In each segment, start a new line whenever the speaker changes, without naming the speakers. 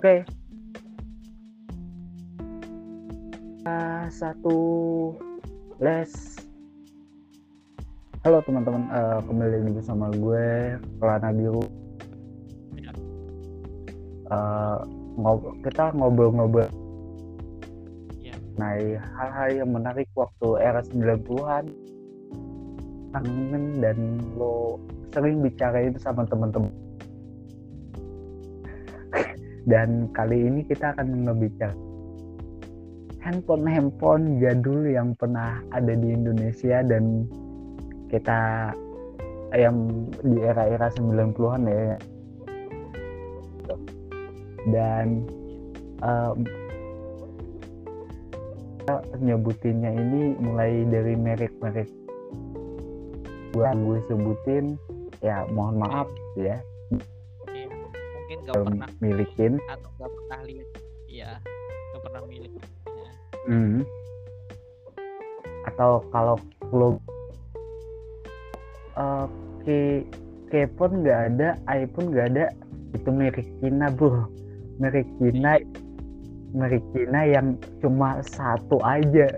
Oke. Uh, satu les. Halo teman-teman, uh, kembali lagi bersama gue Kelana Biru. Uh, ngob kita ngobrol-ngobrol. Nah, hal-hal yang menarik waktu era 90-an kangen dan lo sering bicarain sama teman-teman dan kali ini kita akan ngebicara handphone-handphone jadul yang pernah ada di Indonesia dan kita yang di era-era 90-an ya dan um, nyebutinnya ini mulai dari merek-merek gue sebutin ya mohon maaf ya.
Gak pernah
milikin
atau gak pernah lihat. Iya, gak pernah milik. Ya.
Hmm. Atau kalau lo uh, ke iPhone nggak ada, iPhone nggak ada, itu merek Cina bro, merek Cina, merek Cina yang cuma satu aja,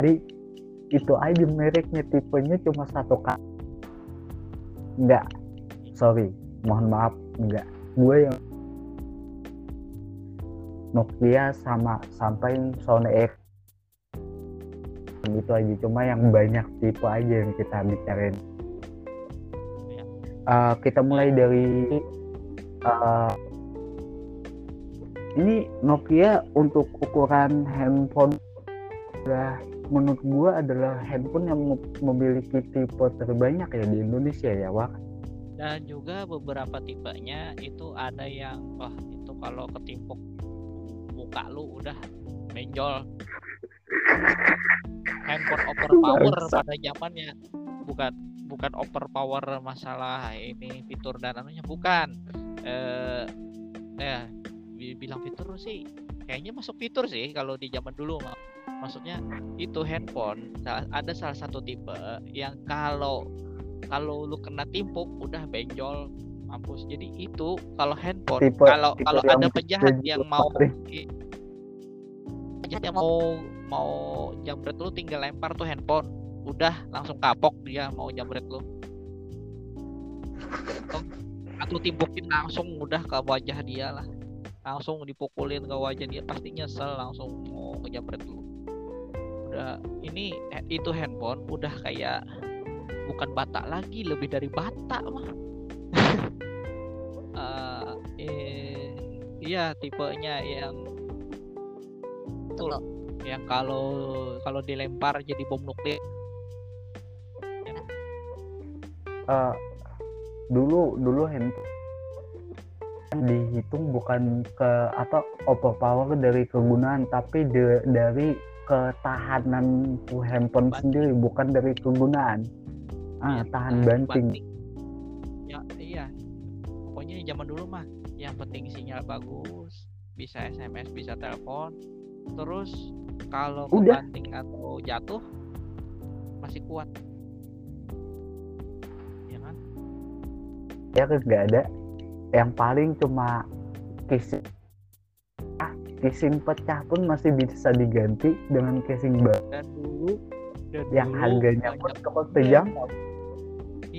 jadi itu aja mereknya, tipenya cuma satu kali, nggak, sorry, mohon maaf, nggak, gue yang Nokia sama sampai Sony X. Itu aja cuma yang banyak tipe aja yang kita bicarain. Eh, kita mulai dari eh, ini Nokia untuk ukuran handphone. Adalah menurut gua adalah handphone yang mem- memiliki tipe terbanyak ya di Indonesia ya Wak
Dan juga beberapa tipenya itu ada yang wah itu kalau ketimpuk muka lu udah menjol. Handphone overpower
Bangsat.
pada zamannya bukan bukan overpower masalah ini fitur dan anunya bukan. Eh ya bi- bilang fitur sih kayaknya masuk fitur sih kalau di zaman dulu mah. Maksudnya itu handphone ada salah satu tipe yang kalau kalau lu kena timpuk udah benjol mampus. Jadi itu kalau handphone
Tipe-
kalau
tipe
kalau ada penjahat yang mau penjahat yang mau mau jambret lu tinggal lempar tuh handphone. Udah langsung kapok dia mau jambret lu. Atau, timpukin langsung udah ke wajah dia lah. Langsung dipukulin ke wajah dia pasti nyesel langsung mau ngejambret lu. Udah ini eh, itu handphone udah kayak bukan bata lagi lebih dari bata mah. Eh, eh, iya tipenya yang itu loh yang kalau kalau dilempar jadi bom nuklir.
Eh, dulu dulu handphone dihitung bukan ke atau overpower dari kegunaan tapi de- dari ketahanan tuh handphone sendiri bukan dari kegunaan ah tahan
nah,
banting.
ya iya. Pokoknya zaman dulu mah yang penting sinyal bagus bisa SMS bisa telepon. Terus kalau
Udah.
banting atau jatuh masih kuat. Ya kan?
Ya kan nggak ada. Yang paling cuma casing ah, casing pecah pun masih bisa diganti dengan casing baru.
Dan dulu dan
yang
dulu
harganya pun cukup terjangkau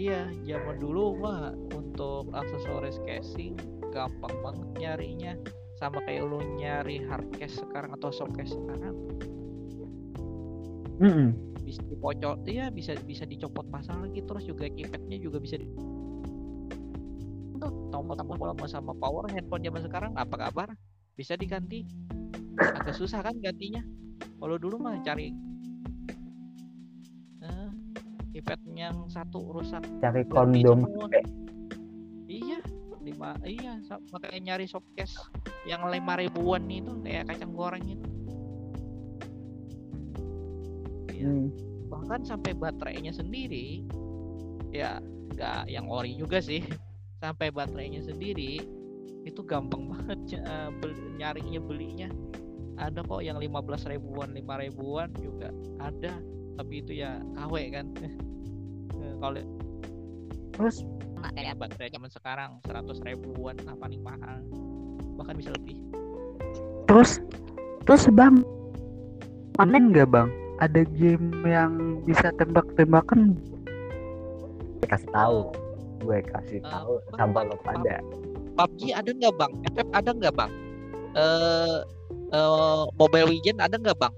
Iya, zaman dulu mah untuk aksesoris casing gampang banget nyarinya. Sama kayak lu nyari hard case sekarang atau soft case sekarang
Mm-mm.
bisa dipocok, iya bisa bisa dicopot pasang lagi terus juga keypadnya juga bisa di tombol-tombol sama sama power handphone zaman sekarang apa kabar? Bisa diganti. Agak susah kan gantinya. Kalau dulu mah cari keypad yang satu rusak
cari kondom.
Iya, lima iya makanya nyari softcase yang lima ribuan itu kayak kacang goreng itu. Iya,
Hmm.
bahkan sampai baterainya sendiri ya nggak yang ori juga sih. Sampai baterainya sendiri itu gampang banget eh, beli- nyarinya belinya. Ada kok yang 15 ribuan, 5 ribuan juga ada. Tapi itu ya KW kan. Eh, Kalau
terus?
Kayak baterai zaman sekarang 100 ribuan lah paling mahal. Bahkan bisa lebih.
Terus? Terus bang? Online nggak bang? Ada game yang bisa tembak-tembakan? Gue kasih tahu. Gue kasih
Eh,
tahu sampai
Bang,
lo pada.
PUBG ada nggak bang? FF ada nggak bang? Eh eh, Mobile Legend ada nggak bang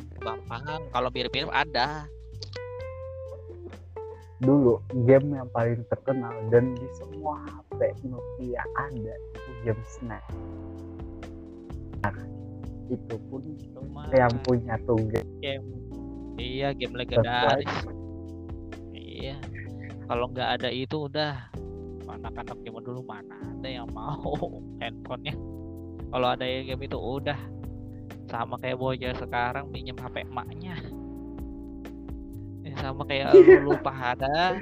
ada, Bang, kalau mirip-mirip ada.
Dulu game yang paling terkenal dan di semua HP Nokia ada itu game Snake nah, itu pun
cuma
yang punya tugas
game. iya game legendaris. Iya. Kalau nggak ada itu udah. Anak-anak zaman dulu mana ada yang mau handphonenya? Kalau ada yang game itu udah sama kayak bocah sekarang minjem HP emaknya. Eh, sama kayak lu pada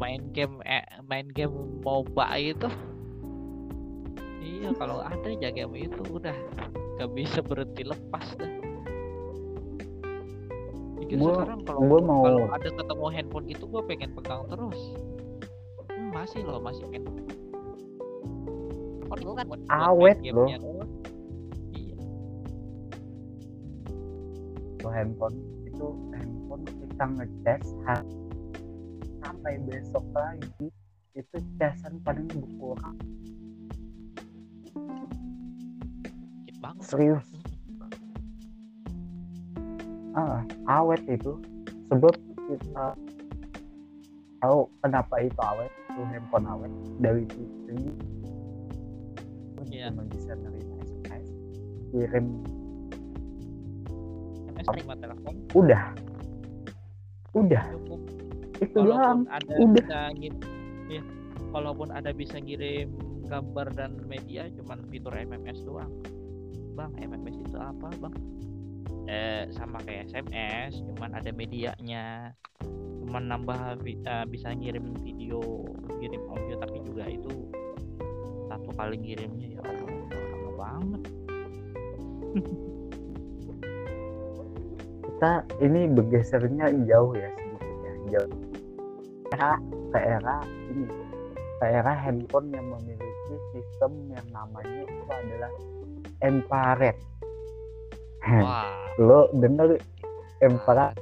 main game eh, main game MOBA itu. Iya kalau ada aja game itu udah gak bisa berhenti lepas dah Jadi
Gua-
sekarang kalau
gua mau-
kalau ada ketemu handphone gitu gue pengen pegang terus. Hmm, masih loh masih pengen kan
Awet
gamenya
Kalau handphone itu handphone kita ngecas sampai besok lagi itu casan paling berkurang.
Dikit banget.
Serius. Ah awet itu sebab kita tahu kenapa itu awet itu handphone awet dari itu
Iya.
cuma bisa nerima SMS kirim
SMS terima telepon?
Udah. Udah.
Cukup.
Itu doang.
ada
udah.
bisa ngirim ya walaupun ada bisa ngirim gambar dan media cuman fitur MMS doang. Bang MMS itu apa bang? Eh sama kayak SMS cuman ada medianya. Cuman nambah eh, bisa ngirim video ngirim audio tapi juga itu satu kali ngirimnya ya Allah banget
kita ini bergesernya jauh ya sedikit ya jauh. Era ke era ini ke era handphone yang memiliki sistem yang namanya itu adalah infrared.
Wah.
lo denger infrared?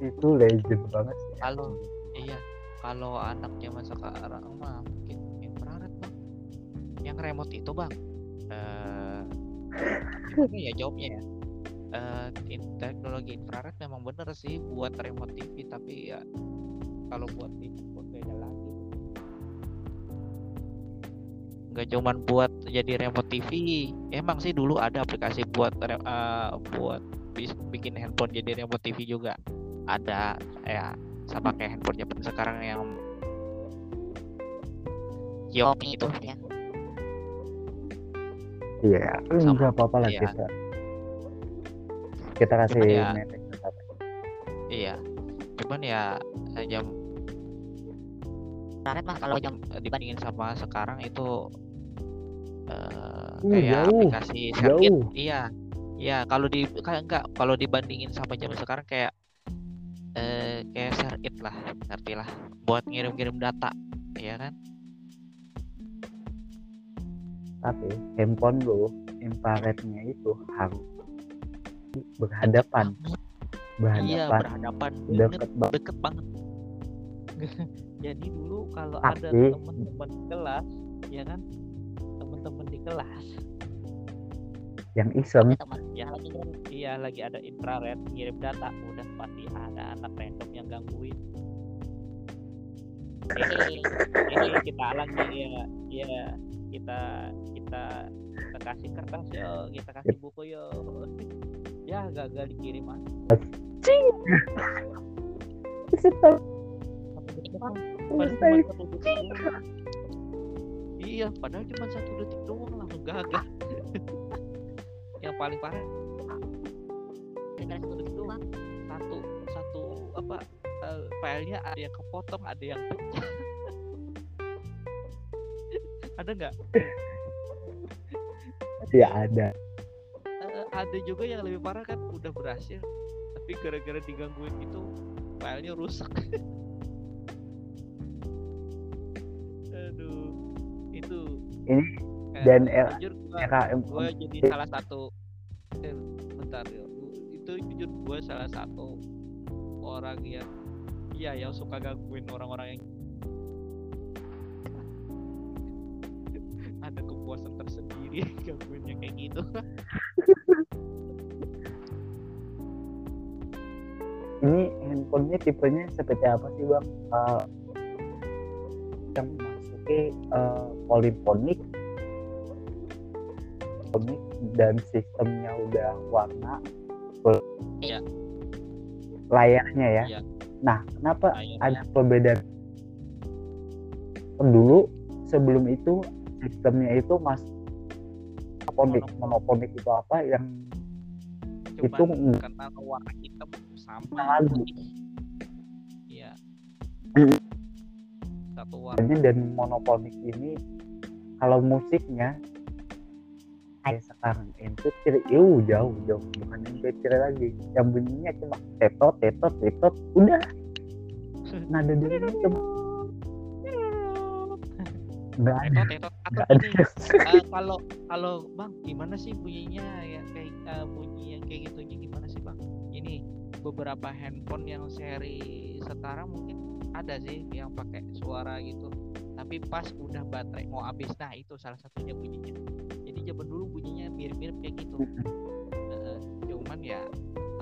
Itu legend banget sih
Kalau- iya kalau anak zaman sekarang mah mungkin infrared bang. Yang remote itu bang. Eh gimana ya jawabnya ya eh in- teknologi infrared memang bener sih buat remote TV tapi ya kalau buat handphone beda lagi. Nggak cuman buat jadi remote TV emang sih dulu ada aplikasi buat eh, buat bikin handphone jadi remote TV juga. Ada ya sama kayak handphone zaman sekarang yang Xiaomi itu. Ya
iya
Sama-
nggak apa-apa lah kita kita kasih
Cuman ya- iya. Cuman ya eh, jam Planet mah kalau jam eh, dibandingin sama sekarang itu eh
Uh,
kayak
jauh,
aplikasi Share It.
jauh.
iya. Iya kalau di kayak enggak kalau dibandingin sama jam sekarang kayak eh kayak Share It lah ngerti lah. Buat ngirim-ngirim data ya kan?
Tapi handphone lo infrarednya itu harus berhadapan.
Iya
berhadapan.
berhadapan. Banget
deket banget.
deket banget. Jadi dulu kalau
Tapi-
ada teman-teman di kelas ya kan? Teman-teman di kelas.
Yang iseng.
Ya lagi iya lagi ada infrared ngirim data. Udah pasti ada anak random yang gangguin. Ini ini kita lagi ya ya kita kita kita kasih kertas yo. Kita kasih buku yo ya gagal dikirim detik doang. Iya, padahal cuma satu detik doang langsung gagal. yang paling parah satu detik doang. Satu satu apa eh, filenya ada yang kepotong, ada yang pecah. ada nggak?
ya ada
ada juga yang lebih parah kan udah berhasil. Tapi gara-gara digangguin itu filenya rusak. Aduh itu.
Ini
eh,
dan
jujur gua,
eh, LKM
gua jadi eh. salah satu eh, bentar ya. Itu jujur gua salah satu orang yang iya yang suka gangguin orang-orang yang ada kepuasan tersendiri. gangguinnya kayak gitu
ini handphonenya tipenya seperti apa sih bang? Eh, yang masuknya eh, polyphonic, polyphonic dan sistemnya udah warna, full.
Iya.
layarnya ya.
Iya.
Nah, kenapa
Layarnya.
ada perbedaan? Dulu sebelum itu sistemnya itu mas monoponik, monoponik. Itu apa yang
cuman
Itu-
karena warna hitam sama
Lagu.
putih. Iya.
Mm.
satu warna
Makanya dan monoponik ini kalau musiknya kayak sekarang MP3 uh, jauh jauh bukan MP3 lagi. Yang bunyinya cuma tetot tetot tetot udah. Nada dengarnya cuma nggak ada.
tetot
nggak
eh, kalau kalau bang gimana sih bunyinya ya kayak eh, bunyi yang kayak gitunya gimana sih bang? Ini beberapa handphone yang seri setara mungkin ada sih yang pakai suara gitu. Tapi pas udah baterai mau habis nah itu salah satunya bunyinya. Jadi zaman dulu bunyinya mirip-mirip kayak gitu. Eh, cuman ya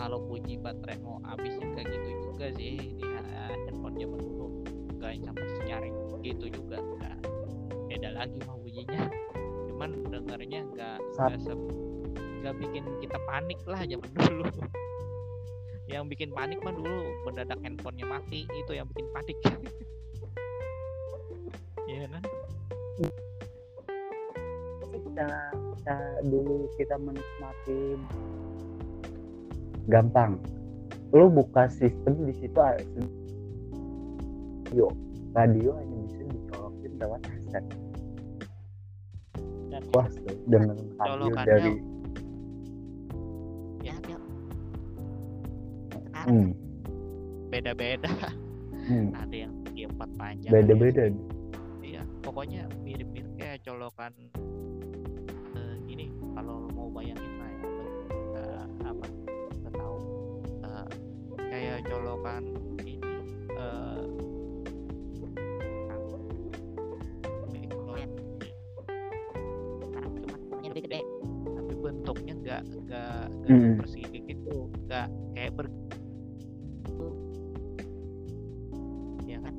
kalau bunyi baterai mau habisnya kayak gitu juga sih di handphone zaman dulu. Nggak yang sampai senyaring gitu juga nggak beda lagi mah bunyinya. Cuman dengarnya nggak nggak bikin kita panik lah zaman dulu. Yang bikin panik mah dulu mendadak handphonenya mati itu yang bikin panik. Iya kan?
Kita, kita dulu kita menikmati gampang. Lu buka sistem di situ radio radio hanya bisa dicolokin lewat headset
dan
puas tuh dengan
Colokannya.
dari
ya, ya
hmm,
beda-beda.
Hmm,
ada yang di empat panjang
beda-beda.
iya pokoknya mirip-mirip kayak colokan eh, ini kalau mau bayangin lah ya eh, apa nggak tahu. Eh, kayak colokan ini eh, bentuknya nggak nggak nggak
Mm-mm.
persegi gitu nggak kayak ber ya kan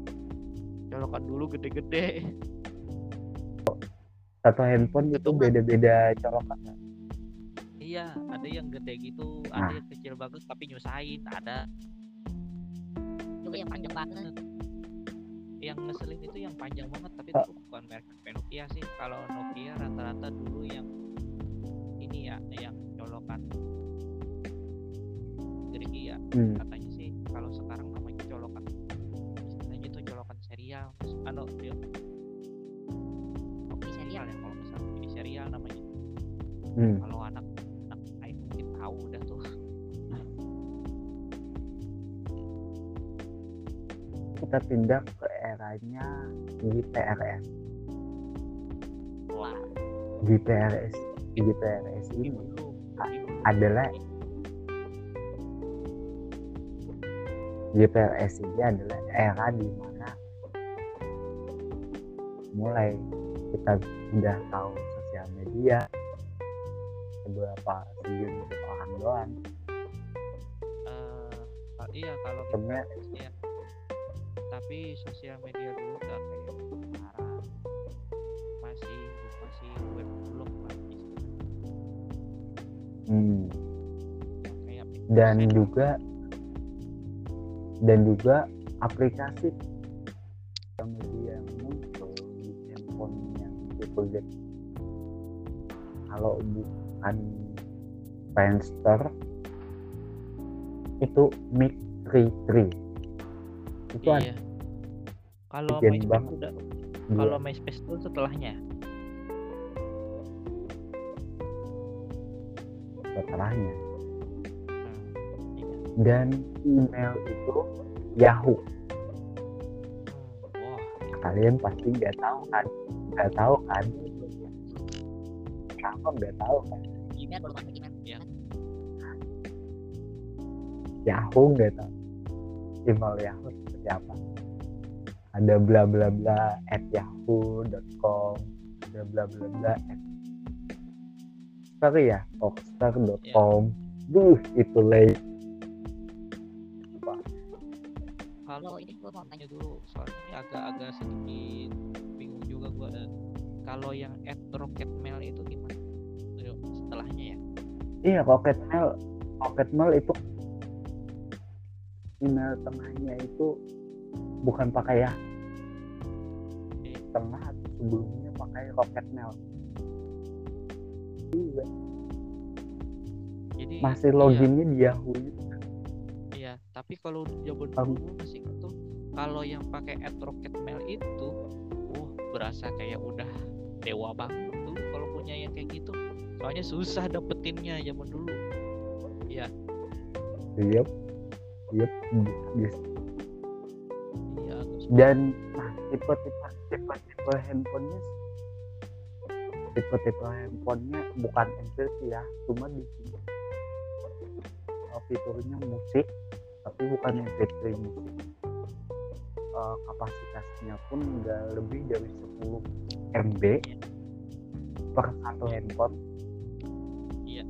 colokan dulu gede-gede
satu handphone itu beda-beda colokan
Iya, ada yang gede gitu,
Nah.
ada yang kecil banget tapi nyusahin, ada
juga yang panjang banget
yang ngeselin itu yang panjang banget tapi
Ah.
itu bukan merek Nokia sih. Kalau Nokia rata-rata dulu yang ini ya, yang colokan gerigi ya
hmm.
katanya sih. Kalau sekarang namanya colokan istilahnya itu colokan serial. Ano dia
kopi serial
ya kalau salah. Ini serial namanya.
Hmm.
Kalau anak anak iPhone mungkin tahu udah tuh.
kita pindah ke eranya GPRS
Wah,
GPRS GPRS
ini
adalah GPRS ini adalah era di mana mulai kita udah tahu sosial media beberapa segelintir orang doang
ka- iya kalau
Sebenarnya
kita ya. tapi sosial media dulu
hmm,
kayak
dan juga dan juga aplikasi yang muncul di handphone yang Z kalau bukan Friendster itu Mic 33 itu ada
iya kalau MySpace udah kalau MySpace itu setelahnya
setelahnya
Hmm, iya.
dan email itu Yahoo.
Wah.
Kalian pasti nggak tahu kan? Nggak tahu kan? Kenapa nggak tahu kan?
Gmail baru masuk Gmail.
Ya.
Yahoo nggak tahu. Email Yahoo seperti apa? Ada bla bla bla at yahoo.com ada bla bla bla at Sorry ya? Foxstar.com Duh itu lay
kalau ini gua mau tanya dulu soalnya agak-agak sedikit bingung juga gua. Dan kalau yang at rocket mail itu gimana? Setelahnya ya?
Iya Rocket Mail. Rocket Mail itu email tengahnya itu bukan pakai ya. Tengah atau sebelumnya pakai Rocket Mail Iya,
jadi
masih
iya,
loginnya di Yahoo
iya tapi kalau zaman dulu masih tuh kalau yang pakai at rocket mail itu uh berasa kayak udah dewa banget tuh kalau punya yang kayak gitu soalnya susah dapetinnya zaman dulu
Yep. Yep. Bisa, bisa.
iya.
Dan nah, tipe-tipe tipe-tipe handphonenya tipe-tipe handphonenya bukan Android ya, cuma di sini uh, fiturnya musik, tapi bukan MP3 musik. Uh, kapasitasnya pun nggak lebih dari 10 MB per satu handphone.
Eh,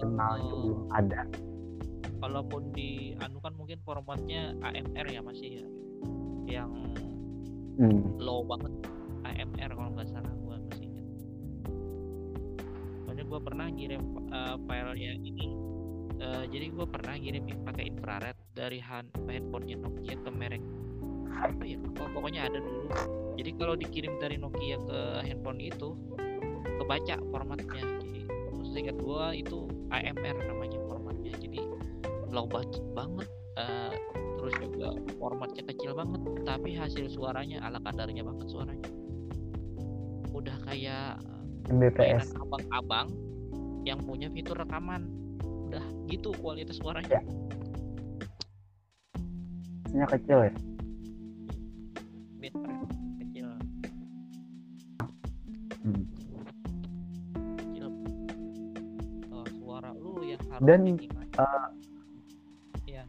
Kenalnya belum ada.
kalaupun di anu kan mungkin formatnya AMR ya masih ya yang
Hmm.
low banget AMR kalau nggak salah gua pernah ngirim uh, filenya ini. Uh, jadi gua pernah ngirim pakai infrared dari hand handphonenya Nokia ke merek apa ya? Lupa, pokoknya ada dulu. Jadi kalau dikirim dari Nokia ke handphone itu kebaca formatnya. Jadi seingat gua itu AMR namanya formatnya. Jadi low budget banget uh, terus juga formatnya kecil banget tapi hasil suaranya ala kadarnya banget suaranya. Udah kayak
Mbps.
abang-abang yang punya fitur rekaman. Udah gitu kualitas suaranya.
Ya. Nya kecil ya.
bitrate kecil.
Hmm.
kecil. Eh, suara lu yang harus
Dan, uh,
ya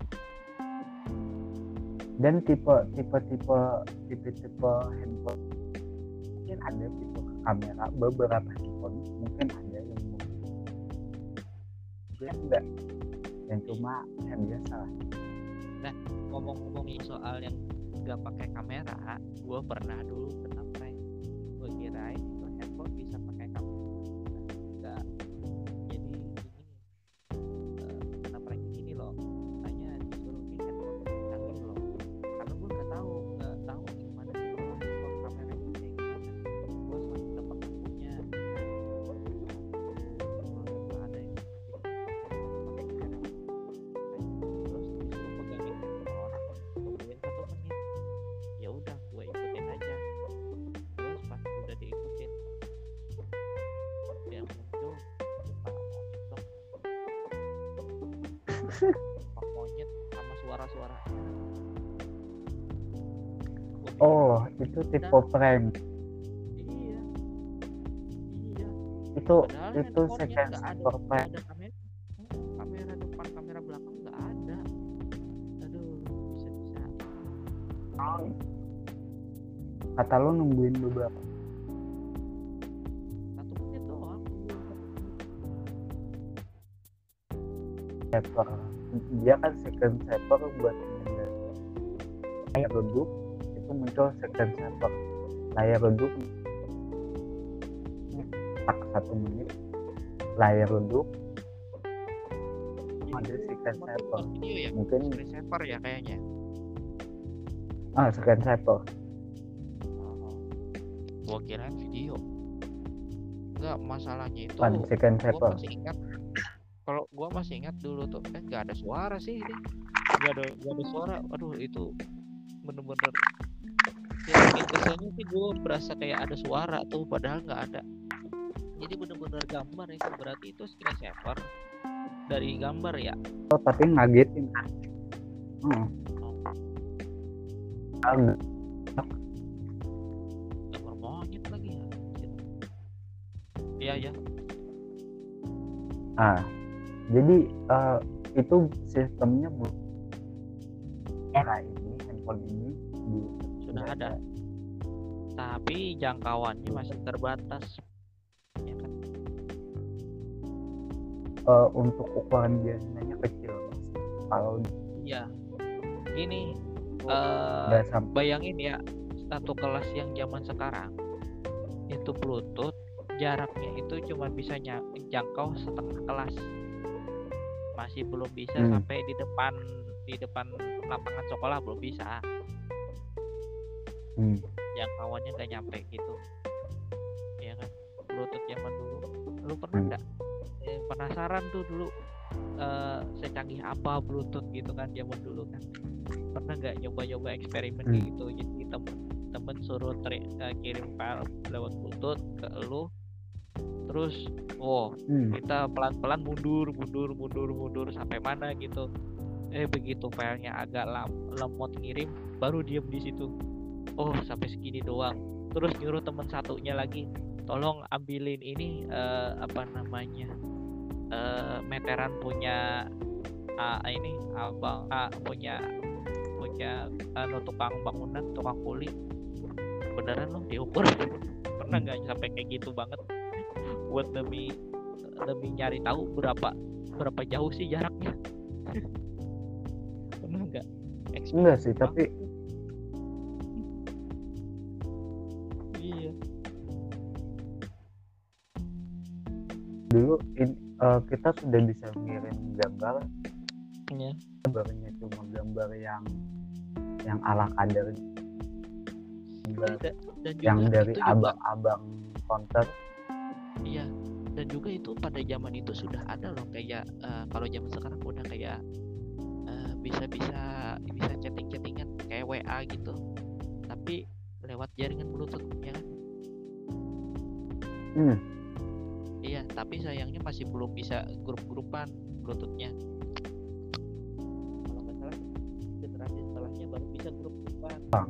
dan tipe tipe tipe tipe tipe handphone. Mungkin ada fitur kamera beberapa handphone. Mungkin ada enggak yang cuma yang biasa lah.
Ngomong-ngomongin soal yang gak pakai kamera gue pernah dulu kena prank gue kirain itu handphone bisa itu
tipe prank
iya. Iya.
Itu
Padahal
itu second
nggak
prank
kamera. Kamera depan kamera belakang nggak ada. Aduh bisa bisa.
Kata lo nungguin beberapa
satu menit doang.
Saver dia kan second saver buat layar redup itu muncul second saver layar redup tak satu menit. Layar redup ada
bukan video ya?
Mungkin
screen saver ya kayaknya.
Ah second
oh. gua kira video. Enggak masalahnya itu
bukan second
gua masih ingat. Kalau gua masih ingat dulu tuh kan nggak ada suara sih ini. Nggak ada nggak ada suara. Aduh itu bener-bener ya kesannya gitu. sih gue berasa kayak ada suara tuh padahal nggak ada jadi bener-bener gambar itu berarti itu screensaver dari gambar ya
oh, tapi ngagetin hmm. Um.
Gambar monyet lagi ya. Iya ya.
Ah, jadi uh, itu sistemnya bu era ini handphone ini
sudah ada. Tapi jangkauannya masih terbatas. Ya kan?
Eh, untuk ukuran biasanya kecil Mas. kalau
iya. Ini
sampai.
bayangin ya satu kelas yang zaman sekarang itu bluetooth jaraknya itu cuma bisa nya- jangkau setengah kelas. Masih belum bisa
Hmm.
sampai di depan di depan lapangan sekolah belum bisa
hmm,
jangkauannya nggak nyampe gitu. Ya kan? Bluetooth zaman dulu. Lu pernah
Hmm.
nggak? Eh, penasaran tuh dulu eh, secanggih apa bluetooth gitu kan zaman dulu kan? Pernah nggak nyoba-nyoba eksperimen
Hmm.
gitu? Jadi temen temen suruh teri- eh, kirim file lewat bluetooth ke lu. Terus oh
hmm.
kita pelan-pelan mundur mundur mundur mundur sampai mana gitu. Eh begitu filenya agak lam- lemot ngirim baru diem di situ oh sampai segini doang. Terus nyuruh temen satunya lagi tolong ambilin ini eh, apa namanya eh, meteran punya ah, ini abang ah, punya punya anu, tukang bangunan tukang kuli. Beneran loh diukur? Pernah nggak sampai kayak gitu banget? Buat demi demi nyari tahu berapa berapa jauh sih jaraknya? Pernah nggak?
Enggak sih tapi dulu in- eh, kita sudah bisa ngirim gambar
Iya.
gambarnya cuma gambar yang yang ala kadar gambar
Da- dan juga
yang dari abang-abang counter
Iya. Dan juga itu pada zaman itu sudah ada loh kayak eh, kalau zaman sekarang udah kayak eh, bisa-bisa bisa chatting-chattingan kayak WA gitu. Tapi lewat jaringan Bluetooth ya kan?
hmm,
Iya, tapi sayangnya masih belum bisa grup-grupan Bluetoothnya. Kalau nggak salah setelahnya baru bisa grup-grupan.
Bang.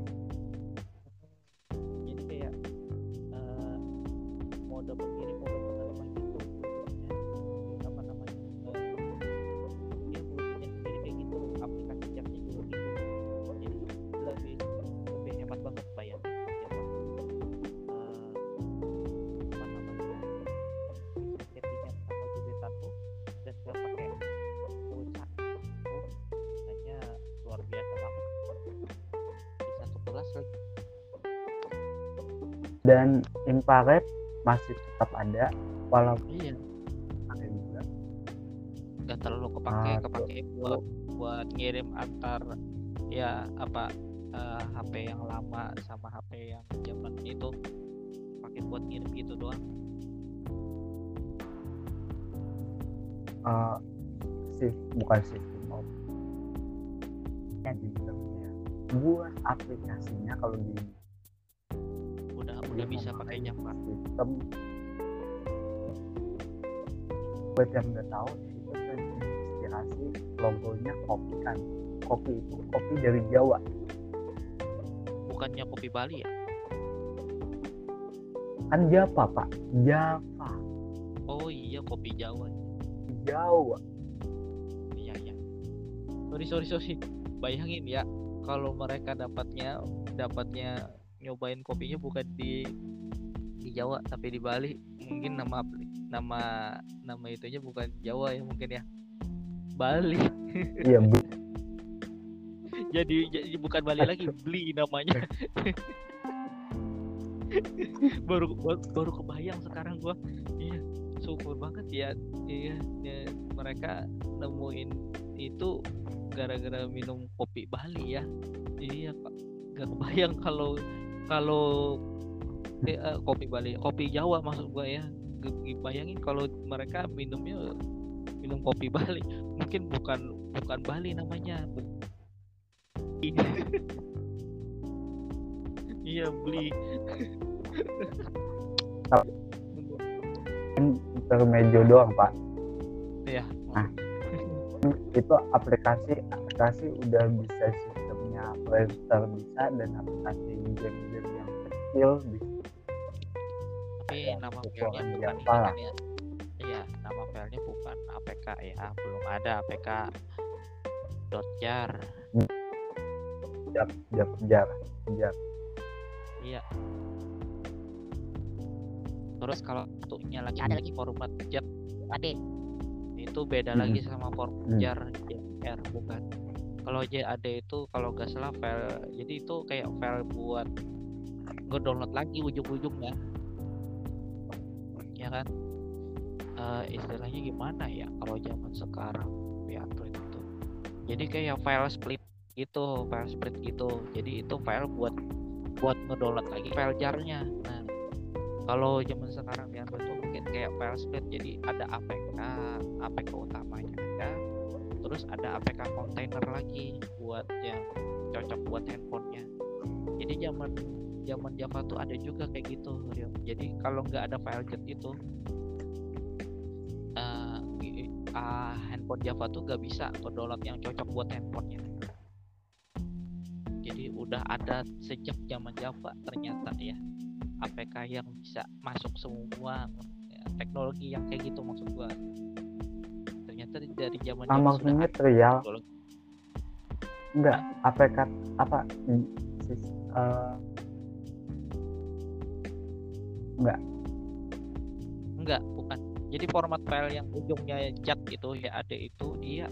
Dan
infrared masih tetap ada walaupun
iya.
ada juga.
Nggak terlalu kepake
Ah,
kepake buat buat ngirim antar ya apa eh, HP yang lama sama HP yang zaman itu. Pakai buat ngirim gitu doang.
Eh, sih bukan yang dibilangnya buat aplikasinya kalau di
udah udah
dia
bisa
memakai
pakai jam Pak.
sistem buat yang nggak tahu itu terinspirasi logonya kopi kan. Kopi itu kopi dari Jawa.
Bukannya kopi Bali ya?
Kan Java pak. Java.
Oh iya kopi Jawa.
Jawa.
Iya iya. Sorry sorry sorry. Bayangin ya kalau mereka dapatnya dapatnya nyobain kopinya bukan di di Jawa tapi di Bali. Mungkin nama nama nama itunya bukan Jawa ya mungkin ya. Bali.
Iya bu-
jadi jadi bukan Bali lagi beli namanya. Baru baru, baru kebayang sekarang gua. Iya syukur banget ya. Iya ya, mereka nemuin itu gara-gara minum kopi Bali ya. Iya pak. Gak kebayang kalau kalau eh, eh, kopi Bali kopi Jawa maksud gua ya. Bayangin kalau mereka minumnya minum kopi Bali. Mungkin bukan bukan Bali namanya. Iya beli.
Intermedio doang pak.
Ya
Nah. itu aplikasi aplikasi udah bisa sistemnya Play Store bisa dan aplikasi kecil bisa
tapi
Ada
nama filenya bukan
Java
ini
lah.
kan ya iya nama filenya bukan APK ya belum ada APK dot jar
jap jap jar jap
iya terus kalau satunya lagi
Ada
lagi format jar
Ade.
itu beda
Hmm.
lagi sama format
Hmm.
jar JR bukan kalau JAD itu kalau nggak salah file jadi itu kayak file buat nge-download lagi ujung-ujungnya ya. Kan? Eh, istilahnya gimana ya kalau zaman sekarang ya itu? Jadi kayak file split gitu file split gitu. Jadi itu file buat buat ngedownload lagi file jarnya. Nah kalau zaman sekarang di itu mungkin kayak file split. Jadi ada APK APK utamanya ada. Terus ada APK container lagi buat yang cocok buat handphonenya. Jadi zaman zaman Java tuh ada juga kayak gitu Rio. jadi kalau nggak ada file jar itu i- ah, handphone Java tuh nggak bisa download yang cocok buat handphonenya jadi udah ada sejak zaman Java ternyata ya APK yang bisa masuk semua ya, teknologi yang kayak gitu maksud gua ternyata dari zaman
ah,
Java sudah
maksudnya
ada
trial
teknologi.
enggak APK apa sis- eh,
Enggak, bukan. Jadi format file yang ujungnya cat itu ya ada itu dia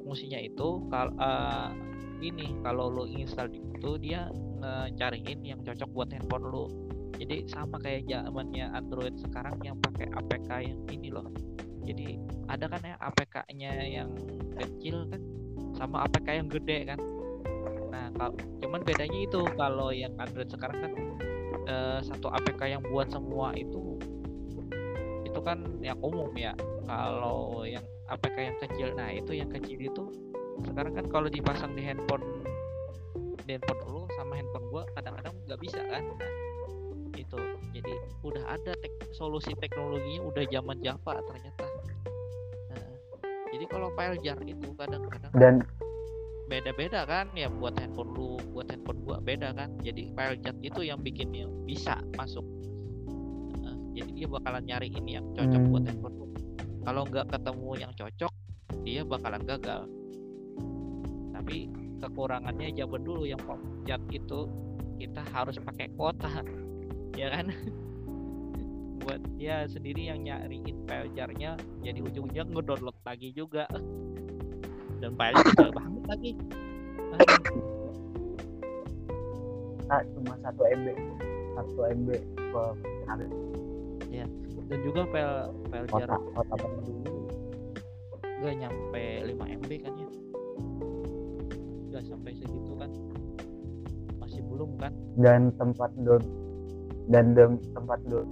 fungsinya itu kalau ini kalau lo install di itu dia ngecariin yang cocok buat handphone lo. Jadi sama kayak zamannya Android sekarang yang pakai APK yang ini loh. Jadi ada kan ya APK-nya yang kecil kan sama APK yang gede kan. Nah, kalau cuman bedanya itu kalau yang Android sekarang kan eh, satu APK yang buat semua itu itu kan yang umum ya. Kalau yang APK yang kecil nah itu yang kecil itu sekarang kan kalau dipasang di handphone di handphone lu sama handphone gua kadang-kadang nggak bisa kan? Nah, itu. Jadi udah ada tek- solusi teknologinya udah zaman Java ternyata. Nah, jadi kalau file jar itu kadang-kadang
dan
beda-beda kan ya buat handphone lu buat handphone gua beda kan. Jadi file jar itu yang bikinnya bisa masuk. Nah, jadi dia bakalan nyari ini yang cocok buat
Hmm.
handphone lu. Kalau nggak ketemu yang cocok dia bakalan gagal. Tapi kekurangannya zaman dulu yang cat itu kita harus pakai kuota ya kan? Buat dia sendiri yang nyariin file jarnya jadi ujung-ujungnya ngedownload lagi juga dan filenya kecil banget lagi Aduh.
ah, cuma satu MB satu MB per hari.
Dan juga file file jar
kota kota
zaman dulu. Nggak nyampe 5 MB kan ya? Nggak sampai segitu kan? Masih belum kan?
Dan tempat down dan dem- tempat down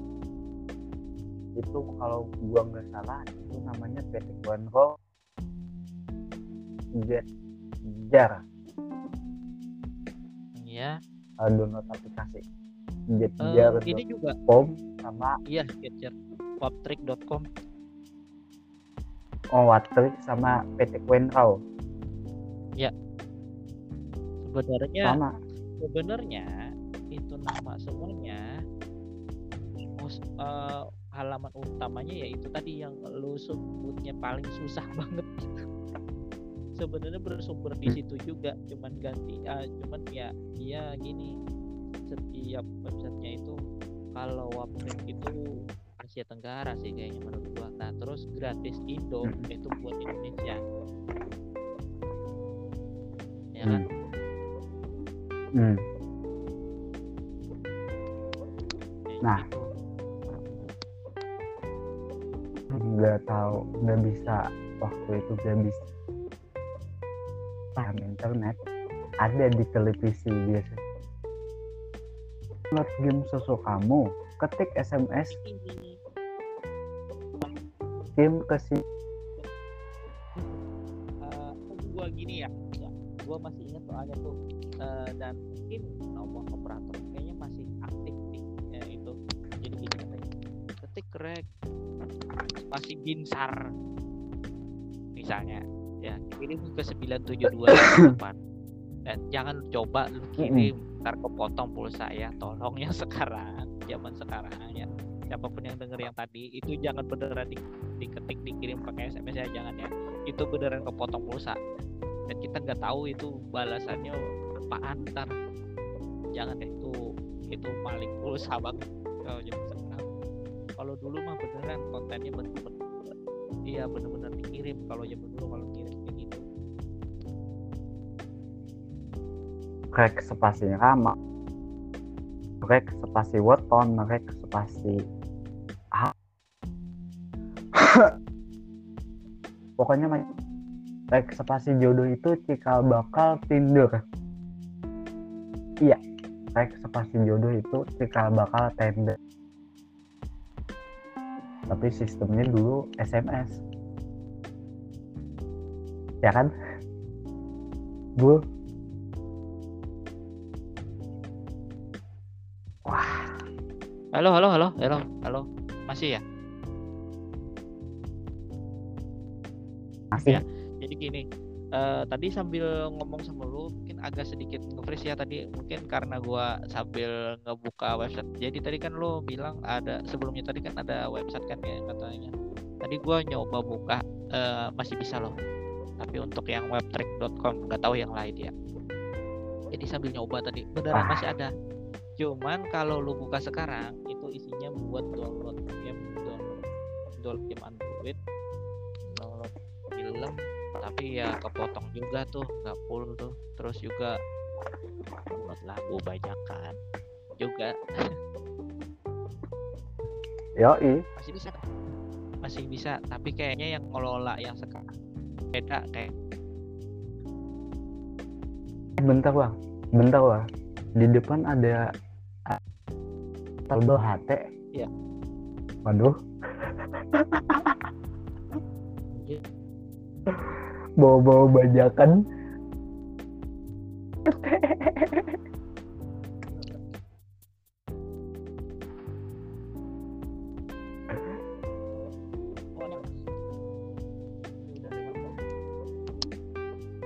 itu kalau gua nggak salah itu namanya PT Jet Jar.
Ya
uh, download aplikasi.
Eh,
Jar
ini juga
com sama
iya Sketcher poptrick.com
oh Wattrik sama PT Control
sebenarnya
sama.
sebenarnya itu nama semuanya mus- eh, halaman utamanya ya itu tadi yang lu sebutnya paling susah banget sebenarnya bersumber di situ juga cuman ganti eh, cuman ya dia gini setiap websitenya itu kalau website itu Asia Tenggara sih kayaknya menurut gua nah terus gratis Indo
Hmm.
itu buat Indonesia ya kan
hmm. Nah.
gitu.
nggak tahu nggak bisa waktu itu nggak bisa paham internet ada di televisi biasa. Download game sesukamu ketik SMS game ke si
Eh, gua gini ya. Ya, gua masih ingat soalnya tuh. Eh, dan mungkin nomor operator kayaknya masih aktif sih ya, itu. Jadi gini katanya. Ketik rek masih binsar misalnya ya kirim ke 972 dan jangan coba lu kirim ntar kepotong pulsa ya. Tolong ya sekarang zaman sekarang ya siapa pun yang denger yang tadi itu jangan beneran di, diketik dikirim pakai SMS ya jangan ya. Itu beneran kepotong pulsa. Dan kita nggak tahu itu balasannya apaan ntar. Jangan deh itu itu maling pulsa banget kalau zaman sekarang. Kalau dulu mah beneran kontennya bener-bener iya bener-bener dikirim. Kalau zaman dulu kalau kirim
rek spasi rama. Rek spasi weton rek spasi pokoknya rek spasi jodoh itu cikal bakal tinder iya rek spasi jodoh itu cikal bakal tinder tapi sistemnya dulu SMS ya kan? Bu
halo halo halo. Halo halo. Masih ya?
Masih.
Ya. jadi gini eh, tadi sambil ngomong sama lu mungkin agak sedikit nge-freeze ya tadi. Mungkin karena gua sambil ngebuka website. Jadi tadi kan lu bilang ada sebelumnya tadi kan ada website kan ya katanya. Tadi gua nyoba buka eh, masih bisa loh. Tapi untuk yang webtrick.com nggak tahu yang lain ya. Jadi sambil nyoba tadi beneran
Ah.
masih ada. Cuman kalau lu buka sekarang itu isinya buat download game download download game Android download film tapi ya kepotong juga tuh nggak full tuh. Terus juga download lagu banyak kan juga.
Yoi.
Masih bisa. Masih bisa tapi kayaknya yang ngelola yang sekarang beda kayak
bentar bang bentar bang di depan ada tabel HT
Iya.
waduh.
Anjir.
bawa-bawa bajakan.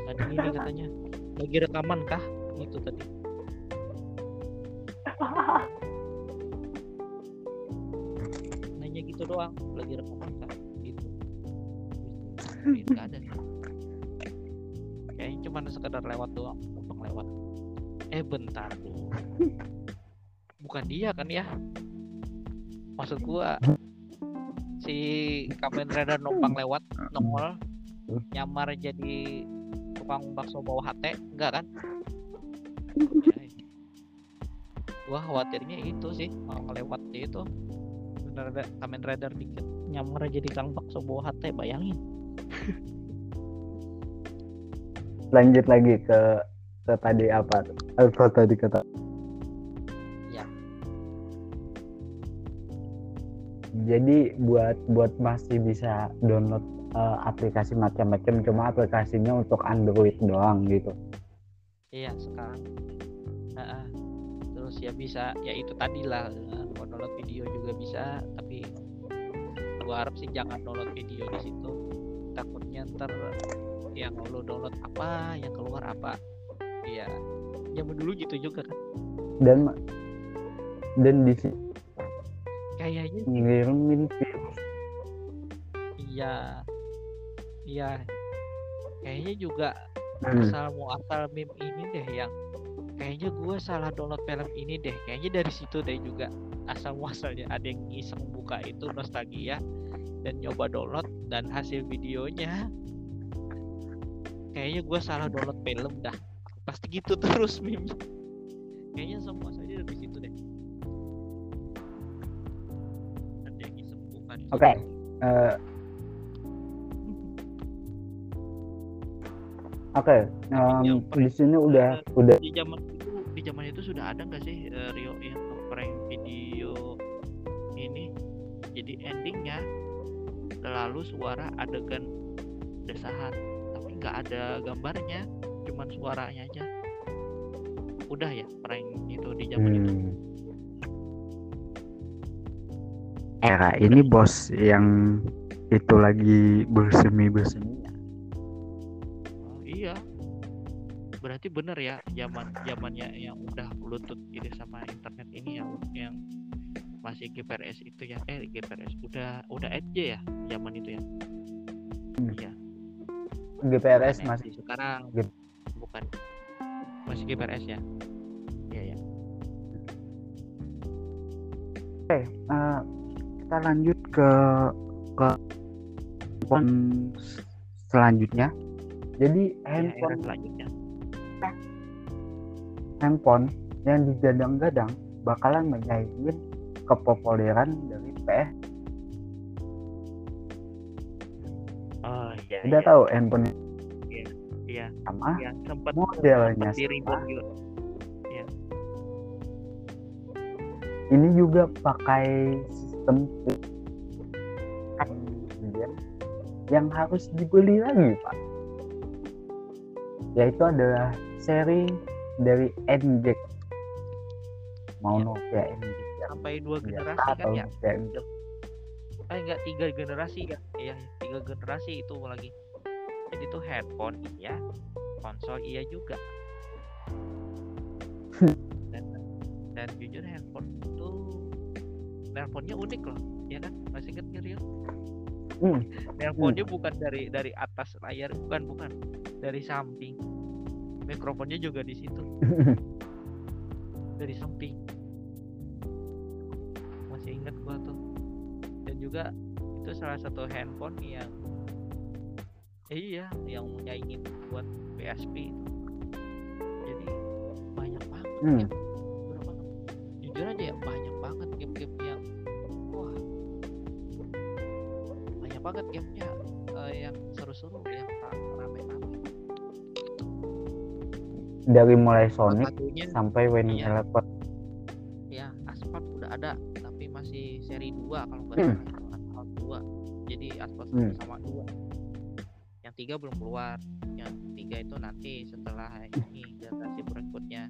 Tadi ini katanya lagi rekaman kah? Itu tadi doang lagi rekaman kah gitu. Nggak ada kayaknya cuma sekedar lewat doang numpang lewat. Eh bentar tuh bukan dia kan ya? Maksud gua si Kamen Rider numpang lewat nongol nyamar jadi tukang bakso bawah hati enggak kan? Gua khawatirnya itu sih mau ngelewat itu ada Kamen Rider dikit. Nyamar jadi tukang bakso bawah hati bayangin.
Lanjut lagi ke ke tadi apa? Eh, ke tadi kata
Ya.
jadi buat buat masih bisa download eh, aplikasi macam-macam cuma aplikasinya untuk Android doang gitu.
Iya sekarang. Heeh. terus ya bisa ya itu tadi lah eh, mau download video juga bisa tapi gua harap sih jangan download video di situ. Takutnya ntar yang lo download apa yang keluar apa. Iya zaman dulu gitu juga kan.
Dan dan di sini
kayaknya
ngirimin virus.
Iya iya. Kayaknya juga
Hmm.
asal mau asal meme ini deh yang kayaknya gue salah download film ini deh. Kayaknya dari situ deh juga asal muasalnya ada yang iseng buka itu nostalgia dan nyoba download dan hasil videonya kayaknya gue salah download film dah pasti gitu terus meme kayaknya semua saja dari situ deh ada yang iseng buka
Oke.
situ.
Eh, Oke, em,
yang
di sini udah udah
di zaman itu di zaman itu sudah ada nggak sih eh, Rio yang video ini jadi endingnya. Selalu suara adegan desahan tapi nggak ada gambarnya cuman suaranya aja. Udah ya prank itu di zaman itu?
Hmm. Era ini bos yang itu lagi bersemi bersemi.
Berarti bener ya zaman zamannya yang udah bluetooth gitu sama internet ini yang yang masih GPRS itu ya. Eh GPRS udah udah edge ya zaman itu ya?
Hmm.
iya.
GPRS
bukan
masih
sekarang
G-
bukan masih GPRS ya? Iya ya
Eh, kita lanjut ke ke handphone selanjutnya. Jadi
Iya,
handphone
selanjutnya
handphone yang digadang-gadang bakalan menyaingi kepopuleran dari PS.
oh iya
Udah
iya
tahu handphone
iya
sama
yang sempat
modelnya
sempat
sama.
juga
Ini juga pakai sistem yang harus dibeli lagi, Pak. Yaitu adalah seri dari NGEK. Mau
Ya.
Nokia NGEK yang
sampai dua
biasa
generasi kan
atau
ya?
Nokia NGEK.
eh enggak tiga generasi. Ya iya tiga generasi itu lagi. Jadi tuh handphone iya. Konsol iya juga. Dan dan jujur handphone itu handphonenya unik loh ya kan? Masih inget nggak, Rio
Hmm.
handphonenya bukan dari dari atas layar bukan bukan. Dari samping mikrofonnya juga di situ. Dari samping. Masih ingat gua tuh. Dan juga itu salah satu handphone yang eh, iya yang nyaingin buat PSP itu. Jadi banyak banget
Hmm.
game. berapa? Jujur aja ya banyak banget game-game yang wah. Banyak banget gamenya eh, yang seru-seru yang ra-
Dari mulai Sonic
satunya
sampai Winning
Iya.
Eleven.
ya Asphalt udah ada tapi masih seri 2 kalau nggak
Hmm.
salah Asphalt 2 jadi Asphalt
Hmm.
sama 2 yang tiga belum keluar yang tiga itu nanti setelah ini generasi berikutnya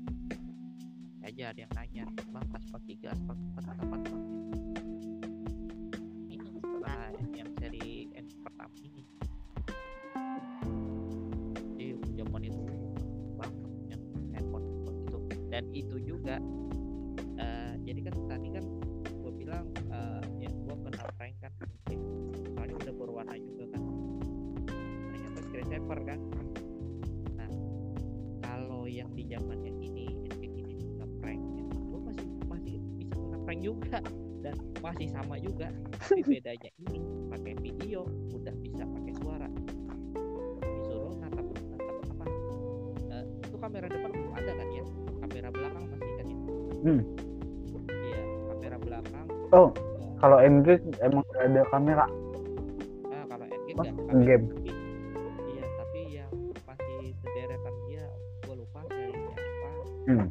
aja ada yang nanya bang Asphalt 3 Asphalt 4 kapan bang ini setelah yang seri N pertama ini dan itu juga eh, jadi kan tadi kan gue bilang eh, ya gue kena prank kan ya, soalnya udah berwarna juga kan. Ternyata screen saver kan. Nah kalau yang di zaman yang ini kayak gini prank ya, gue masih masih bisa kena prank juga dan masih sama juga tapi bedanya ini pakai video udah bisa pakai suara. Disuruh natap natap apa? Eh, itu kamera depan belum ada kan ya kamera belakang masih kan ya
Hmm.
iya kamera belakang
Oh,
eh,
kalau NGEK emang ada kamera.
ah kalau endgame
Pas
nggak ada kamera
game.
tapi iya tapi yang masih sederetan dia gue lupa serinya apa
Hmm.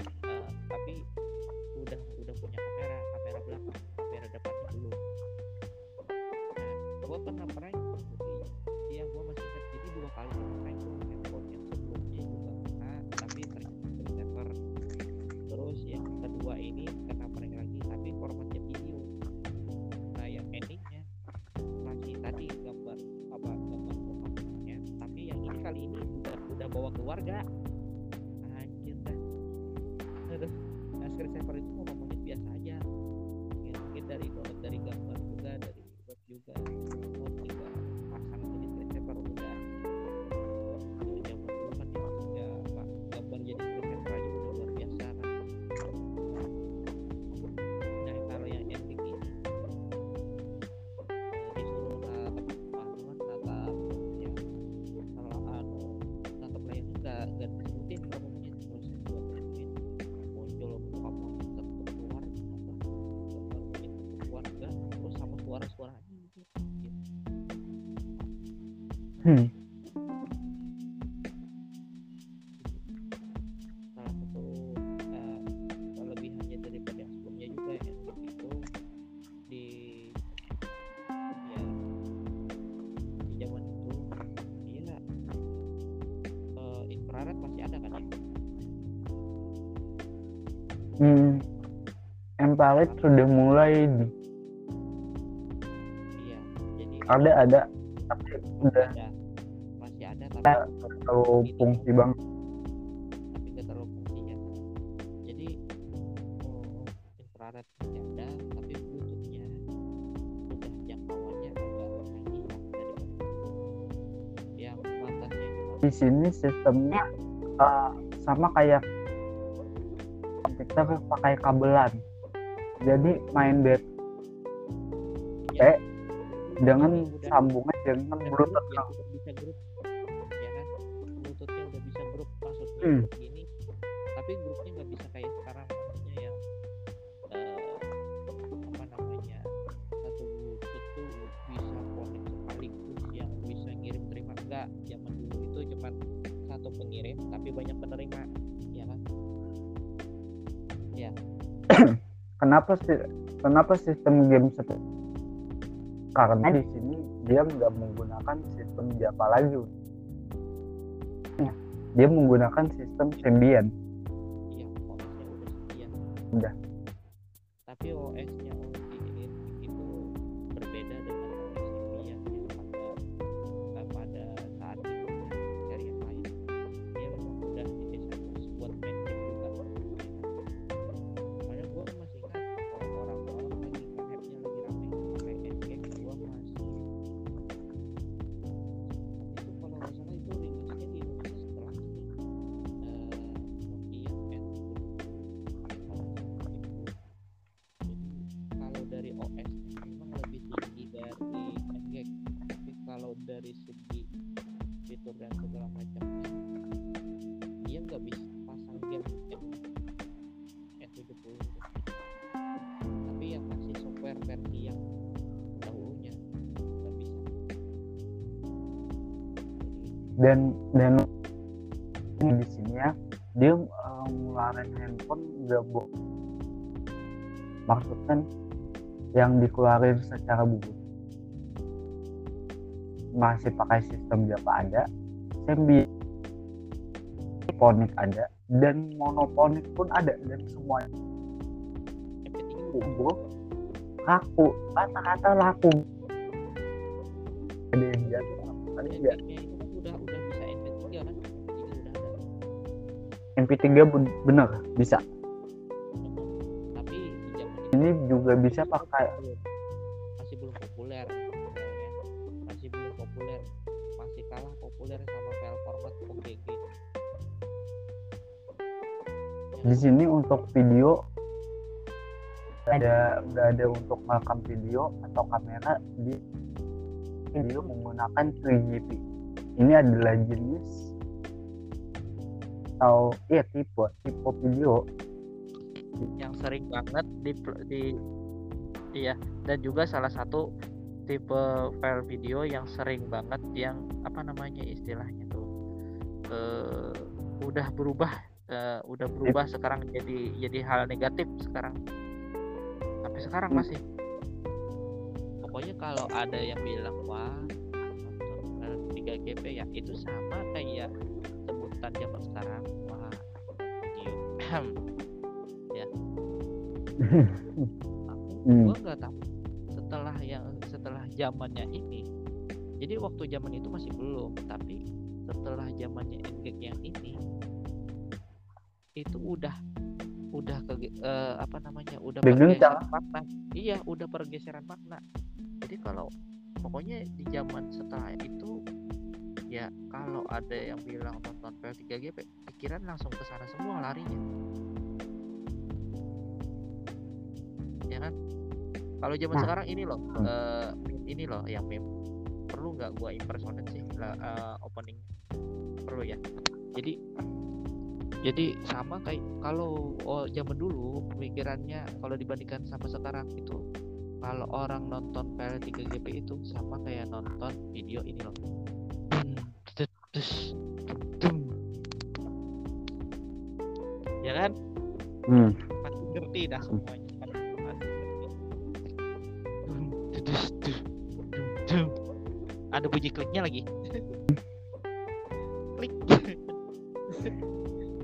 Ada
ada. Tapi udah
ada masih ada tapi
nggak terlalu fungsi banget.
tapi nggak terlalu fungsinya jadi oh, infrared infrared bercanda tapi bluetoothnya udah jangkauannya agak lah daripada yang batasnya
di sini sistemnya uh, sama kayak komputer pakai kabelan. Jadi main bed dengan
udah- udah.
bluetooth
grup ya, udah bisa grup ya kan? Bluetoothnya udah bisa grup maksudnya
Hmm.
gini. Tapi grupnya nggak bisa kayak sekarang maksudnya yang eh, apa namanya satu bluetooth tuh bisa connect sekaligus yang bisa ngirim terima. Enggak zaman dulu itu cuma satu pengirim tapi banyak penerima ya kan?
Kenapa sih kenapa sistem game seperti karena di sini dia nggak menggunakan sistem Java lagi. Ya, dia menggunakan sistem Symbian.
Iya udah
Udah.
Dan
dan di sini ya dia uh, ngeluarin handphone nggak bo maksudnya yang dikeluarin secara bubut masih pakai sistem Java ada Symbian Ponic ada dan monoponik pun ada dan semuanya.
MP3
laku kata-kata laku. Ada yang jatuh.
MP3
ben- bener bisa.
Tapi
ini juga bisa pakai.
masih belum populer masih belum populer masih kalah populer sama file format OGG
di sini untuk video ada nggak ada untuk merekam video atau kamera di video menggunakan 3GP ini adalah jenis atau iya tipe tipe video.
Yang sering banget di di iya dan juga salah satu tipe file video yang sering banget yang apa namanya istilahnya tuh eh, udah berubah eh, udah berubah sekarang jadi jadi hal negatif sekarang. Sampai sekarang
Hmm.
masih. Pokoknya kalau ada yang bilang wah nonton film 3GP ya itu sama kayak sebutan zaman sekarang. Wah video
Hmm.
gua nggak tahu setelah yang setelah zamannya ini. Jadi waktu zaman itu masih belum tapi setelah zamannya NGK yang ini itu udah udah ke eh, apa namanya udah
Dengan
pergeseran makna. Iya udah pergeseran makna. Jadi kalau pokoknya di zaman setelah itu ya kalau ada yang bilang nonton PL3GP pikiran langsung ke sana semua larinya. Ya kan? Kalau zaman
Nah.
sekarang ini loh
Hmm.
eh, ini loh yang meme. Perlu nggak gua impersonate sih lah eh, opening perlu ya? Jadi jadi sama kayak kalau oh, zaman dulu pemikirannya kalau dibandingkan sama sekarang itu kalau orang nonton PL3GP itu sama kayak nonton video ini loh dus, dum. ya kan?
Hmm.
pasti ngerti dah semuanya. Du, dum, dum. ada bunyi kliknya lagi. Klik.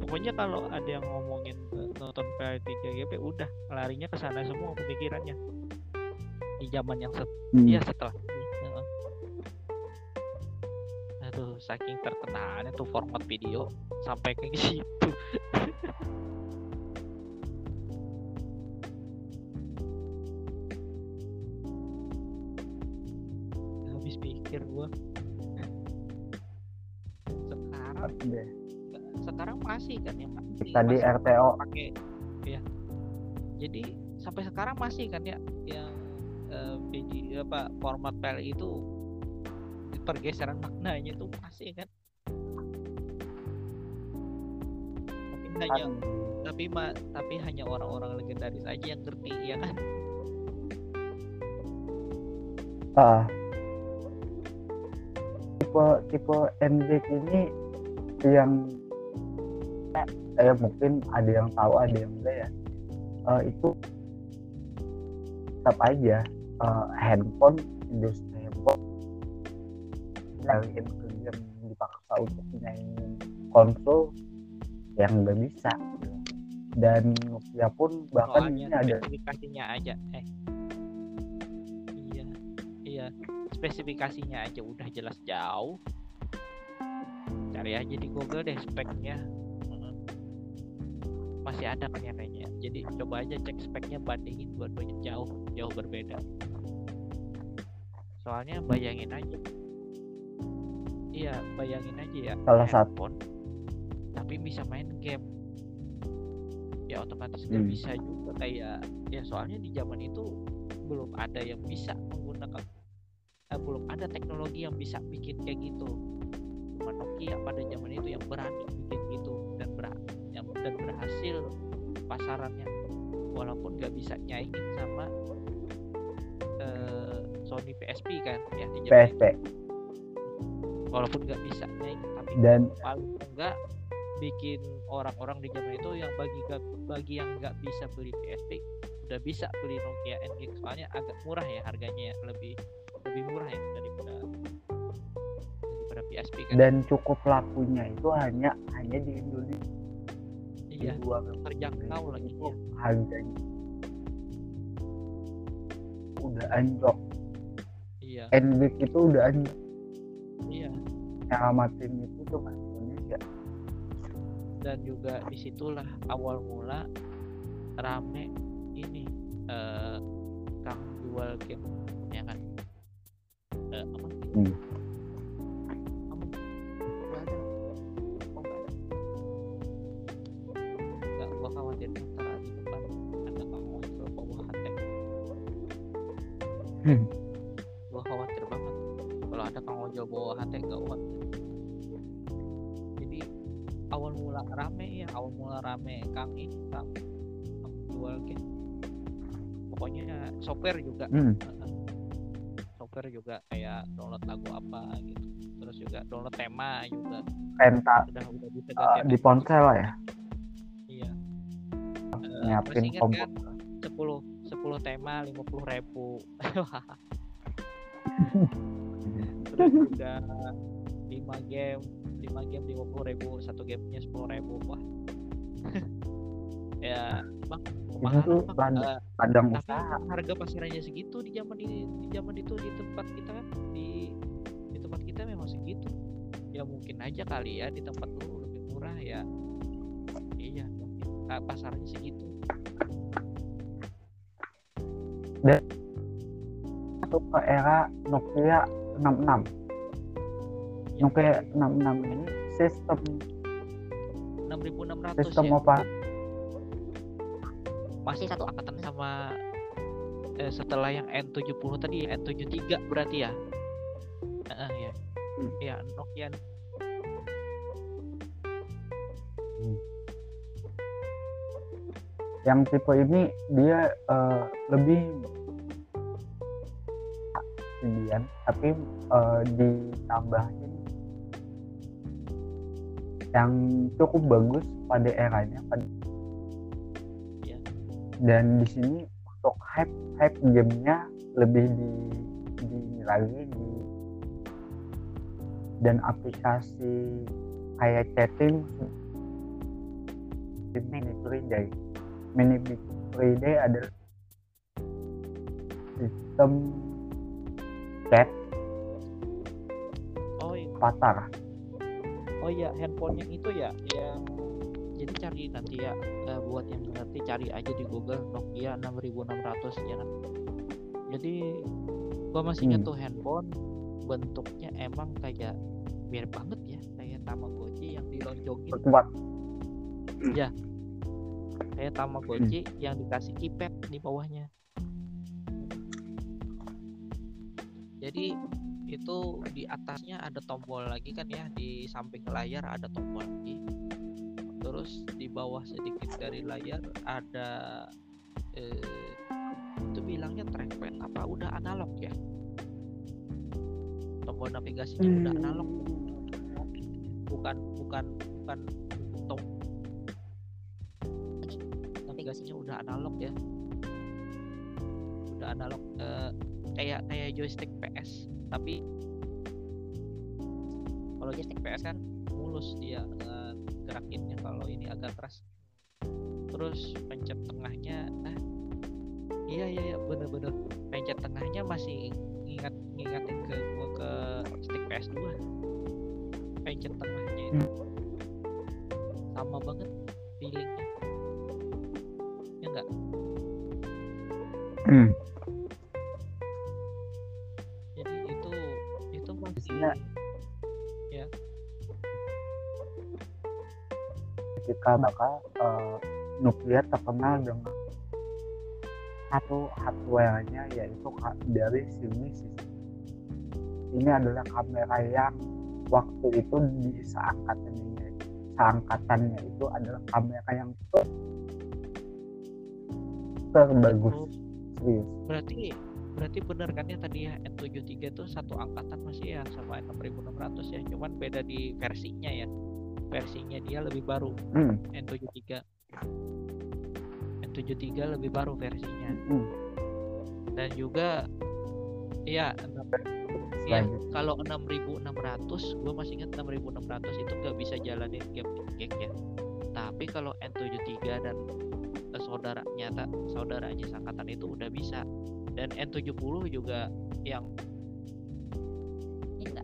Pokoknya kalau ada yang ngomongin eh, nonton PL3GP udah. Larinya ke sana semua pemikirannya. Di zaman yang set
Hmm.
Iya setelah saking terkenalnya tuh format video sampai kayak gitu habis pikir gua. Sekarang
Deh.
sekarang masih kan ya masih, iya,
tadi
masih
RTO
pakai ya jadi sampai sekarang masih kan ya yang eh, video apa format file itu pergeseran maknanya itu masih kan? Tapi hanya
Kan.
tapi ma, tapi hanya orang-orang legendaris aja yang ngerti ya kan?
Ah. tipe tipe MJ ini yang eh mungkin ada yang tahu ada yang enggak ya. Eh, itu tetap aja eh, handphone industri ke game dipaksa untuk nyanyiin konsol yang nggak bisa. Dan Nokia pun bahkan
soalnya
ini ada
spesifikasinya aja eh. Iya iya. Spesifikasinya aja udah jelas jauh. Cari aja di Google deh speknya. Masih ada kan ya kayaknya. Jadi coba aja cek speknya bandingin dua-duanya. Jauh jauh berbeda. Soalnya bayangin aja iya bayangin aja ya
Salah satu.
tapi bisa main game ya otomatis nggak
Hmm.
bisa juga kayak ya soalnya di zaman itu belum ada yang bisa menggunakan eh, belum ada teknologi yang bisa bikin kayak gitu cuma Nokia pada zaman itu yang berani bikin gitu dan ber yang dan berhasil pasarannya walaupun nggak bisa nyaingin sama eh, Sony PSP kan ya di zaman
PSP
itu. Walaupun nggak bisa nyaingin tapi
dan
paling enggak bikin orang-orang di zaman itu yang bagi bagi yang nggak bisa beli PSP udah bisa beli Nokia NG soalnya agak murah ya harganya ya lebih lebih murah ya daripada daripada PSP kan.
Dan cukup lakunya itu hanya hanya di Indonesia.
Iya
di
terjangkau lagi
itu
ya.
harganya. Udah anjlok.
Iya.
Envik itu udah anjlok
iya.
Nyelamatin itu cuma di Indonesia.
Dan juga di situlah awal mula rame ini eh kang jual game ya kan? Eh, apa?
Hmm.
Apa? Ada kang ojol bawa hatek gawat jadi awal mula rame ya awal mula rame. Kang ini kang, kang jual game pokoknya software juga.
Hmm.
software juga kayak download lagu apa gitu. Terus juga download tema juga.
Penta.
Udah udah bisa ganti
di ponsel lah ya?
Iya.
Nyiapin
ingat
komputer
kan 10 10 tema 50 ribu juga 5 game 5 game 50 ribu satu gamenya 10 ribu wah ya bang
itu
mahal tapi
usaha.
harga pasarannya segitu di zaman di, di zaman itu di tempat kita kan? Di di tempat kita memang segitu. Ya mungkin aja kali ya di tempat lu lebih murah ya. Iya mungkin. Ah, pasarnya segitu.
Masuk ke era Nokia 66
Ya,
Nokia 66 ini sistem.
6600
sistem
ya?
apa?
Masih satu angkatan sama eh, setelah yang N70 tadi N73 berarti ya? Heeh, ya.
Hmm.
ya Nokia
yang tipe ini dia eh, lebih kemudian tapi eh, ditambahin yang cukup bagus pada eranya pada
Iya.
dan di sini untuk hype hype gamenya lebih di, di ini lagi di dan aplikasi kayak chatting di mini Friday mini Friday adalah sistem chat
oh iya.
avatar
Oh iya, handphone yang itu ya, yang jadi cari nanti ya. Eh, buat yang ngerti cari aja di Google Nokia 6600 ya kan. Jadi gua masih ingat
Hmm.
tuh handphone bentuknya emang kayak mirip banget ya kayak Tamagotchi yang dilonjongin
kuat.
Kayak Tamagotchi yang dikasih keypad di bawahnya jadi itu di atasnya ada tombol lagi kan ya di samping layar ada tombol lagi terus di bawah sedikit dari layar ada eh, itu bilangnya trackpad apa udah analog ya tombol navigasinya udah analog bukan bukan bukan tom navigasinya udah analog ya udah analog eh, kayak kayak joystick PS tapi kalau joystick PS kan mulus dia eh, gerakinnya kalau ini agak keras. Terus pencet tengahnya ah iya iya iya bener-bener pencet tengahnya masih ngingat ngingatin ke gua ke stick PS2 pencet tengahnya itu sama banget feelingnya. Ya enggak
Hmm. Ketika maka eh, nuklir terkenal dengan satu hardware-nya yaitu dari system. Ini adalah kamera yang waktu itu di seangkatannya seangkatannya itu adalah kamera yang ter- terbagus
Oh,
serius.
berarti berarti bener kan ya tadi ya N73 itu satu angkatan masih ya sama N6600 ya cuman beda di versinya ya versinya dia lebih baru.
Hmm,
N73 N73 lebih baru versinya.
Hmm.
dan juga ya ya kalau 6600 gue masih ingat 6600 itu nggak bisa jalanin game gag ya. Tapi kalau N73 dan eh, saudaranya tak saudaranya sangkatan itu udah bisa. Dan N70 juga yang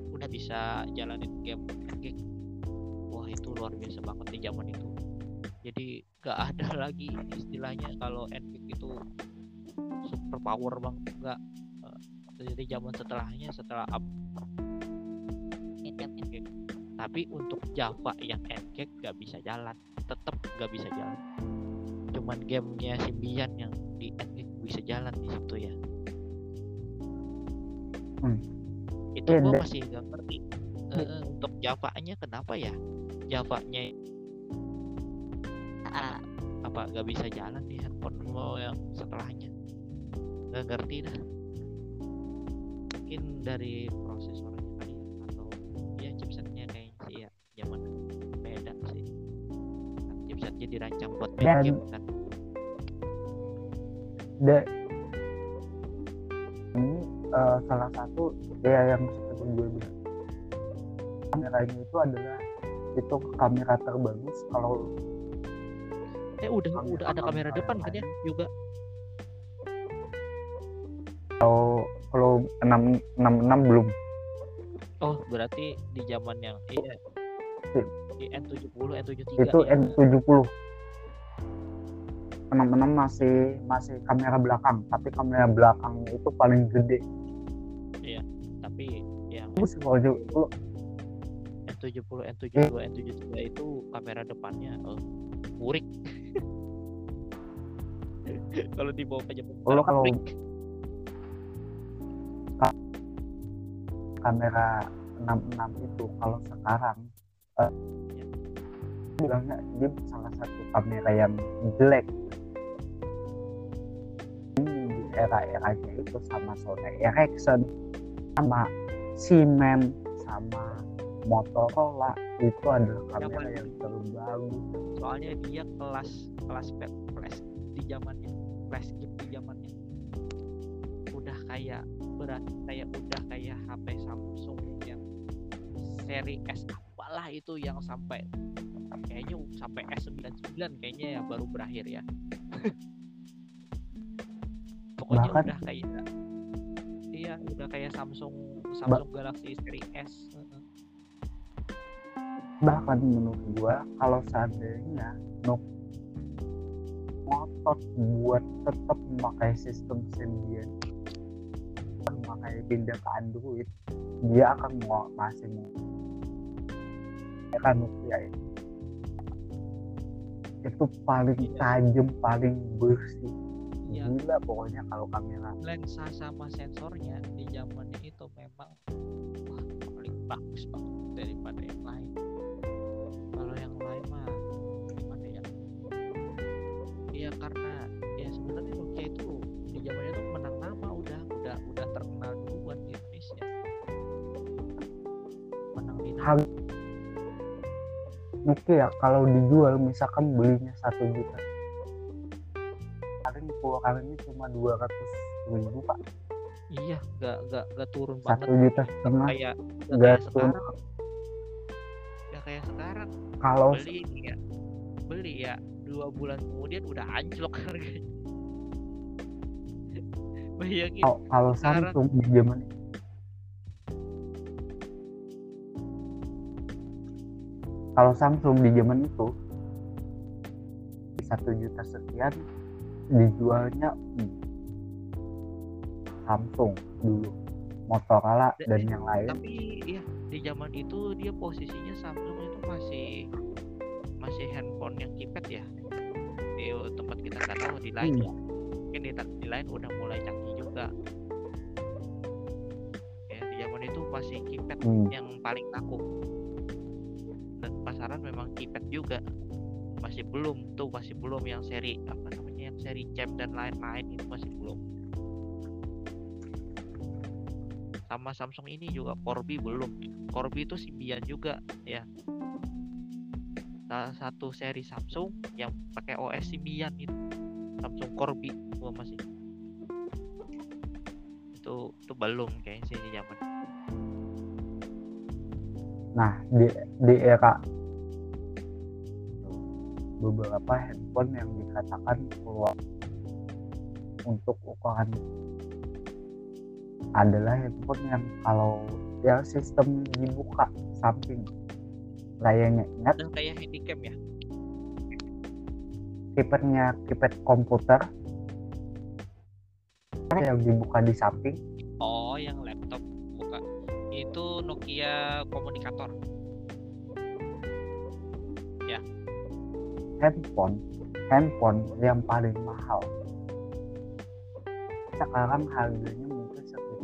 udah bisa jalanin game gag wah itu luar biasa banget di zaman itu. Jadi gak ada lagi istilahnya kalau NGIG itu super power banget enggak Eh, jadi zaman setelahnya setelah up.
Ngecap
NGIG tapi untuk Java yang NGIG gak bisa jalan tetap gak bisa jalan. Cuman gamenya Symbian yang di NGIG bisa jalan di situ ya.
Hmm.
itu
Iya,
gua
da-
masih gak ngerti. Eh, eh, untuk Java-nya kenapa ya Java-nya.
Ah,
apa gak bisa jalan di handphone lo yang setelahnya? Nggak ngerti dah. Mungkin dari prosesornya kali ya atau ya chipsetnya kayaknya sih ya zaman beda sih. Kan chipsetnya dirancang buat main
Dan-
game kan?
Da- ini eh, salah satu ya yang seperti gue bilang kameranya itu adalah itu kamera terbagus kalau
eh udah
Kamera-
udah ada kamera
kamera
depan kan ya juga?
Kalau kalau 666 belum.
Oh berarti di zaman yang iya.
Sip.
di N70 N73
itu
ya.
N70 666 masih masih kamera belakang tapi kamera belakangnya itu paling gede.
Tapi yang
bagus kalau
N70 N72 N73 itu kamera depannya oh, burik kalau dibawa ke Jepang
Kalau- kalau- kamera 66 itu kalau sekarang eh,
Ya.
bilangnya dia salah satu kamera yang jelek. Di era-eranya itu sama Sony Ericsson sama Siemens sama Motorola itu adalah kamera
Zaman-
yang terbagus
soalnya dia kelas kelas flash di zamannya flash chip di zamannya. Udah kayak berat kayak udah kayak HP Samsung yang seri S apalah itu yang sampai kayaknya sampai S99 kayaknya yang baru berakhir ya. Pokoknya
Bahkan-
udah kayak iya udah kayak Samsung Samsung Galaxy seri S.
bahkan menurut gua kalau seandainya Nokia ngotot buat tetap memakai sistem Symbian memakai pindah ke Android dia akan mau masih mau ya kan Nokia itu paling
Iya.
tajam paling bersih
Iya.
gila pokoknya kalau kamera
lensa sama sensornya di zamannya itu memang wah, paling bagus banget daripada yang lain. Lain mah gimana ya? Iya karena ya sebenarnya Nokia itu di zamannya itu menang nama udah udah udah terkenal duluan di Indonesia. Menang di.
Harga Nokia kalau dijual misalkan belinya satu juta paling keluarannya cuma dua ratus ribu pak
Iya, gak gak gak turun
satu
banget.
juta setengah
Kayak gak
nggak turun
sekarang. Kayak sekarang.
kalau
beli ya. Beli ya. Dua bulan kemudian udah anjlok harganya. Bayangin
kalau, kalau
sekarang-
Samsung di zaman kalau Samsung di zaman itu satu juta sekian dijualnya Samsung dulu. Motorola
Da-
dan yang lain.
tapi ya di zaman itu dia posisinya Samsung itu masih masih handphone yang keypad ya. Di tempat kita nggak tahu di lain
Iya.
ya. Mungkin di, di lain udah mulai canggih juga. Ya di zaman itu masih keypad
Hmm.
yang paling laku dan pasaran memang keypad juga. Masih belum tuh masih belum yang seri apa namanya yang seri jam dan lain-lain itu masih belum sama Samsung ini juga Corby belum. Corby itu Symbian juga ya. Salah satu seri Samsung yang pakai OS Symbian itu Samsung Corby gua masih. Itu itu belum kayaknya sih di zaman.
Nah, di, di era beberapa handphone yang dikatakan keluar untuk ukuran adalah handphone yang kalau ya sistem dibuka samping layarnya ingat.
Udah kayak handycam ya?
Keypadnya keypad komputer. Yang dibuka di samping.
Oh yang laptop buka. Itu Nokia komunikator.
Handphone handphone yang paling mahal. Sekarang harganya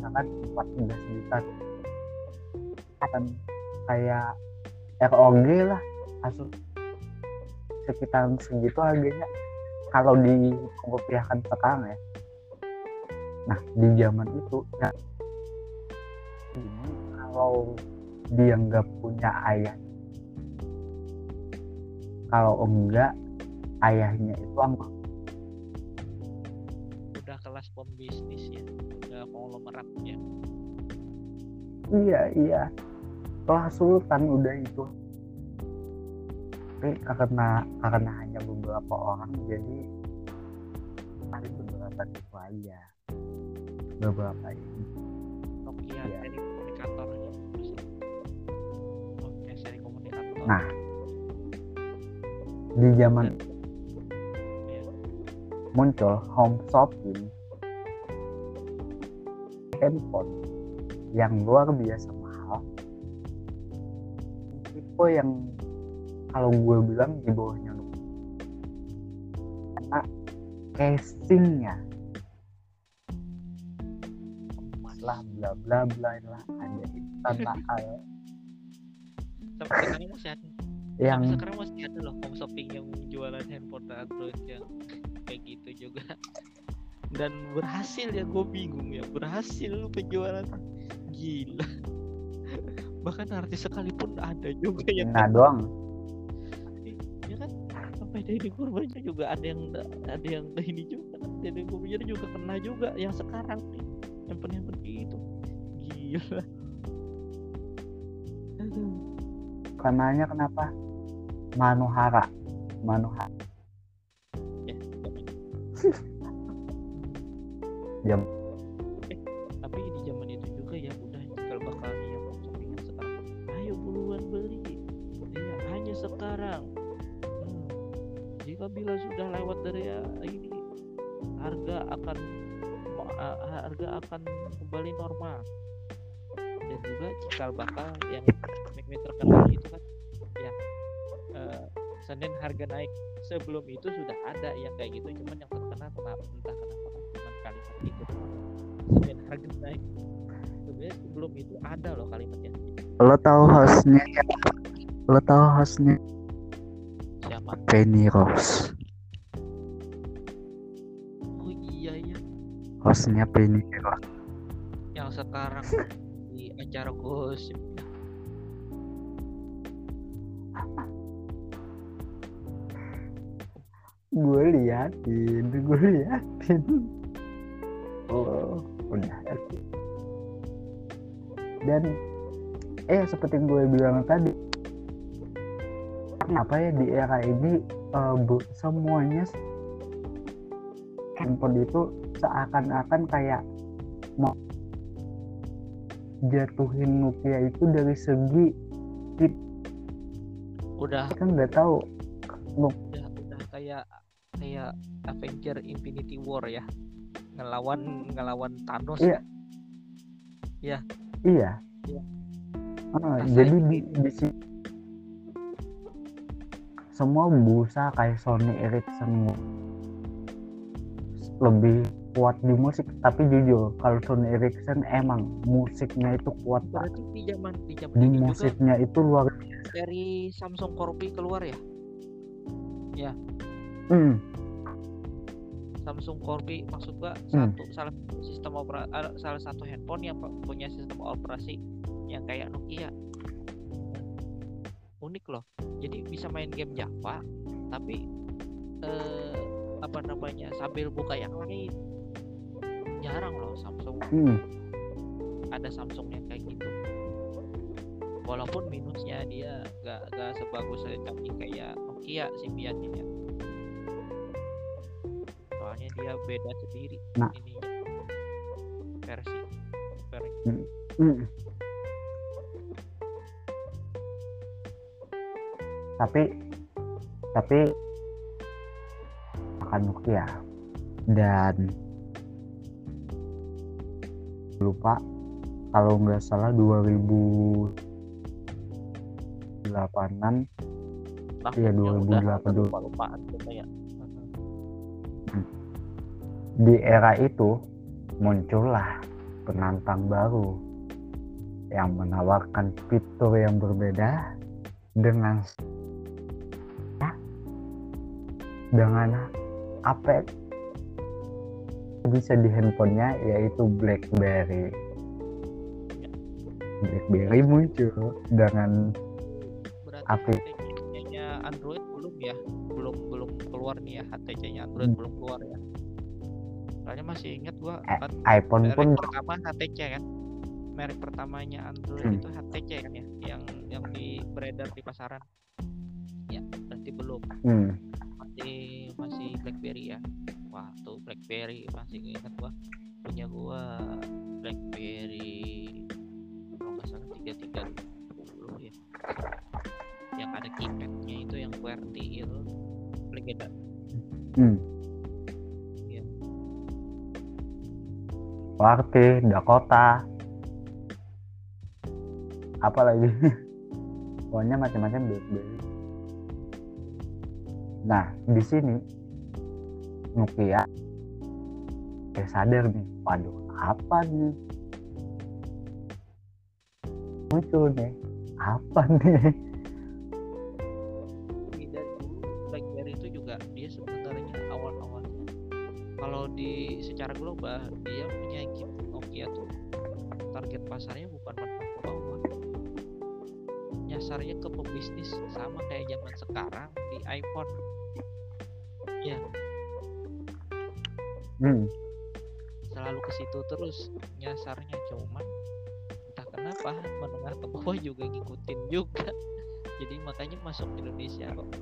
sekitaran 14 juta kan kayak ROG lah Asus sekitaran segitu harganya. Kalau dirupiahkan sekarang ya. Nah di zaman itu ya kalau dia nggak punya ayah kalau enggak ayahnya itu angkot
udah kelas pembisnis ya ya
iya iya. Kelas sultan udah itu. Tapi karena karena hanya beberapa orang jadi paling beberapa itu aja. Beberapa ini.
Nokia
Iya.
seri komunikator. Ya Nokia seri komunikator.
Nah. di zaman
ya.
muncul home shopping handphone yang luar biasa mahal. Tipe yang kalau gue bilang di bawahnya Nokia. karena casingnya. Lah bla bla bla lah ada instan lah
sampai sekarang masih ada.
Yang
sampai sekarang masih ada loh home shopping yang jualan handphone Android yang kayak gitu juga dan berhasil ya gue bingung ya. Berhasil lu penjualan. Gila. Bahkan artis sekalipun ada juga yang
nah doang.
Ya kan sampai Deddy Corbuzier juga ada yang ada yang ini juga kan. Deddy Corbuzier juga kena juga yang sekarang nih. Handphone kayak gitu gila. Aduh.
karenanya kenapa Manohara Manohara
ya
jam.
Tapi di zaman itu juga ya udah kalau bakal yang shoppingan sekarang ayo buruan beli. Ya hanya sekarang. Hmm. jika bila sudah lewat dari ya, ini harga akan harga akan kembali normal. Dan juga cikal bakal yang meme terkenal itu kan yang uh, Senin harga naik. Sebelum itu sudah ada yang kayak gitu cuman yang terkenal entah kenapa itu. Senin harga naik. Sebenarnya sebelum itu ada loh kalimatnya.
Lo tahu hostnya lo tahu hostnya?
Siapa?
Penny Rose.
Oh iya ya
hostnya Penny Rose.
Yang sekarang di acara gosip.
Gue liatin gue liatin oh udah oke. dan eh seperti gue bilang tadi kenapa ya di era ini eh, bu- semuanya handphone itu seakan-akan kayak mau jatuhin Nokia itu dari segi
udah.
Kan nggak tahu.
Udah udah kayak kayak Avenger Infinity War ya ngelawan ngelawan Thanos.
Iya.
ya.
iya.
Iya. Rasa
jadi di, di si- semua berusaha kayak Sony Ericsson lebih kuat di musik. Tapi jujur kalau Sony Ericsson emang musiknya itu kuat.
Berarti di zaman di zaman
di musiknya itu luar
dari Samsung Corby keluar ya?
Hmm,
Samsung Corby maksud gua
Hmm.
satu salah satu sistem opera eh, salah satu handphone yang pu- punya sistem operasi yang kayak Nokia. Unik loh. Jadi bisa main game Java tapi eh, apa namanya sambil buka yang lain jarang loh Samsung.
Hmm,
ada Samsung yang kayak gitu. Walaupun minusnya dia gak, gak sebagus tapi kayak Nokia Symbian-nya ya. Dia beda sendiri
Nah.
ininya versi versi
hmm. tapi tapi akan Nokia dan lupa kalau nggak salah 2008an Iya,
tahunnya udah
2008 dulu.
lupa gitu ya
di era itu muncullah penantang baru yang menawarkan fitur yang berbeda dengan dengan apa bisa di handphonenya yaitu BlackBerry. BlackBerry muncul dengan
berarti? HTC-nya Android belum ya belum belum keluar nih ya HTC-nya Android
Hmm.
belum keluar ya soalnya masih ingat gua
Eh,
kan
iPhone
merek
pun
pertama HTC kan? Merek pertamanya Android
Hmm.
itu HTC kan ya? Yang yang di beredar di pasaran. Ya berarti belum.
Hmm,
masih masih BlackBerry ya? Wah tuh BlackBerry masih ingat gua. Punya gua BlackBerry kalau nggak salah tiga tiga puluh ya. Yang ada keypadnya itu yang QWERTY itu legenda
hmm. Warti, Dakota, apa lagi? Pokoknya macam-macam BlackBerry. Nah, di sini Nokia kayak sadar nih, waduh, apa nih? Muncul nih, apa nih?
BlackBerry itu juga dia sebenarnya awal-awalnya kalau di secara global dia Nokia tuh. Target pasarnya bukan bawah nyasarnya ke pebisnis sama kayak zaman sekarang di iPhone.
Hmm,
selalu ke situ terus nyasarnya cuman entah kenapa menengah ke bawah juga ngikutin juga. Jadi makanya masuk Indonesia kok.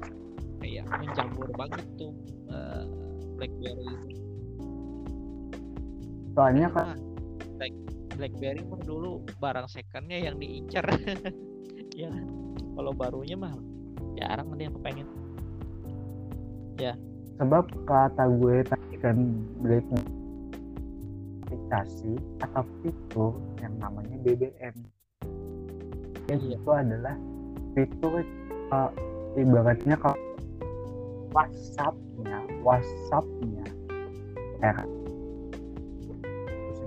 Kayak menjamur banget tuh eh, BlackBerry itu.
Soalnya kan
Wah, Black, BlackBerry mah dulu barang secondnya yang diincar ya kan? kalau barunya mah jarang ada yang kepengen
sebab kata gue tadi kan Black aplikasi atau fitur yang namanya BBM. Ya,
Iya.
itu adalah fitur uh, ibaratnya kalau WhatsApp-nya, WhatsApp-nya era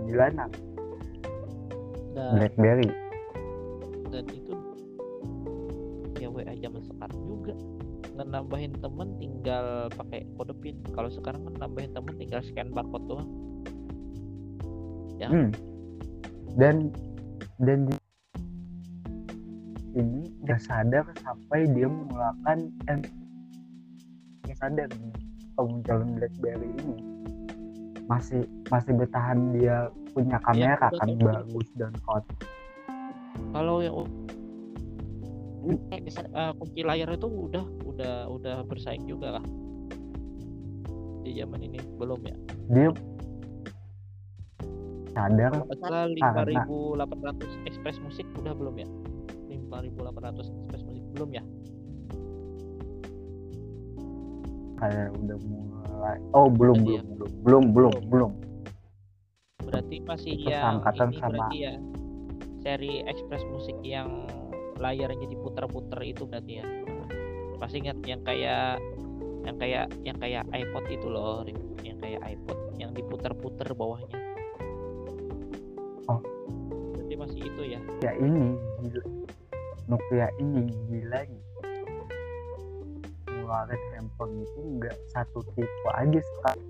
96
dan
BlackBerry.
dan itu ya WA zaman sekarang juga nambahin temen tinggal pakai kode pin kalau sekarang kan nambahin temen tinggal scan barcode doang Ya.
Hmm. Dan dan di ini nggak sadar sampai dia mengeluarkan M nggak sadar kemunculan BlackBerry ini masih masih bertahan dia punya kamera
betul,
kan
betul.
bagus dan hot.
Kalau yang eh, kunci layar itu udah udah udah bersaing juga lah. Di zaman ini belum ya?
Dia sadar
nggak salah
karena-
5800 express musik udah belum ya? 5800 express musik belum ya?
Kayak udah mulai. Oh belum
ya.
belum belum belum belum belum
berarti masih yang
seangkatan
ini
sama-
berarti ya seri express musik yang layarnya diputer-puter itu berarti ya. Pasti ingat yang kayak yang kayak yang kayak iPod itu loh yang kayak iPod yang diputer-puter bawahnya.
Oh.
berarti masih itu ya?
Ya ini gila. Nokia ini gilanya ngeluarin handphone itu nggak satu tipe aja sekali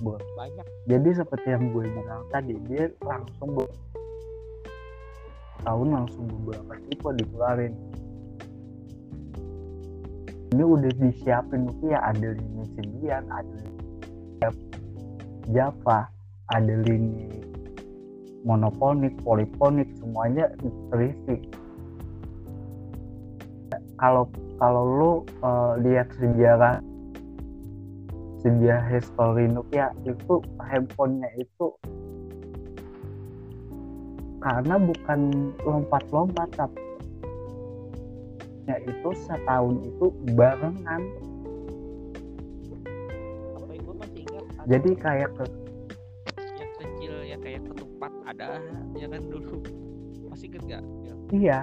Bro.
banyak.
Jadi seperti yang gue bilang tadi dia langsung be- tahun langsung beberapa tipe dikeluarin. Ini udah disiapin Nokia ada lini Symbian ada lini Java ada lini monoponik poliponik semuanya terisi. Kalau kalau lu eh, lihat sejarah sejarah history Nokia itu handphonenya itu karena bukan lompat-lompat tapi ya itu setahun itu barengan.
Sampai gue masih ingat ada
jadi kayak ke
yang kecil yang kayak ketupat ada ya kan dulu. Masih inget nggak? Ya.
iya.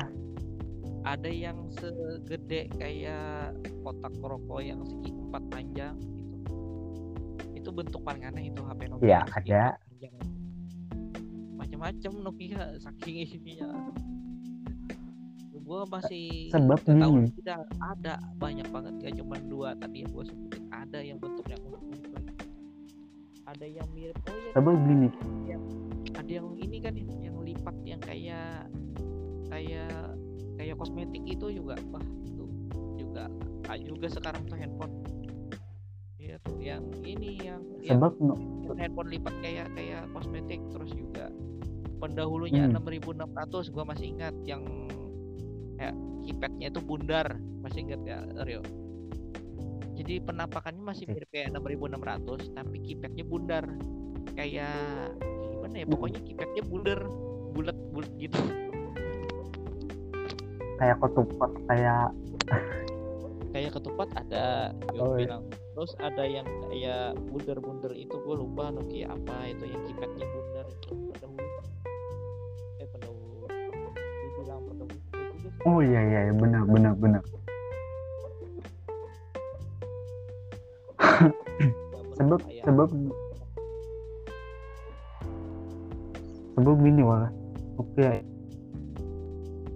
Ada yang segede kayak kotak rokok yang segi empat panjang bentuk paling aneh itu HP Nokia
Iya,
segi
ada.
macam-macam Nokia saking ininya. Gua masih
sebab
tahu tidak ada banyak banget. Gak cuma dua tadi yang gua sebutin ada yang bentuknya unik lagi ada yang mirip oh ya
sebab gini
ada yang ini kan yang, yang lipat yang kayak kayak kayak kosmetik itu juga. Wah itu juga ah, juga sekarang tuh handphone Tuh yang ini yang yang,
sebab no-
yang handphone lipat kayak kayak kosmetik terus juga pendahulunya
Hmm.
6600 gua masih ingat yang ya keypadnya itu bundar masih ingat ya Rio? Jadi penampakannya masih mirip kayak 6600 tapi keypadnya bundar. Kayak gimana ya pokoknya keypadnya bundar bulat bulat gitu.
Kayak ketupat kayak
kayak ketupat ada yang
Oh, iya.
bilang terus ada yang kayak bundar-bundar itu gue lupa Nokia apa itu yang keypadnya bundar itu pendahulu eh pendahulu dibilang sih.
oh iya iya iya, benar benar benar. Sebab sebab sebab gini wala oke.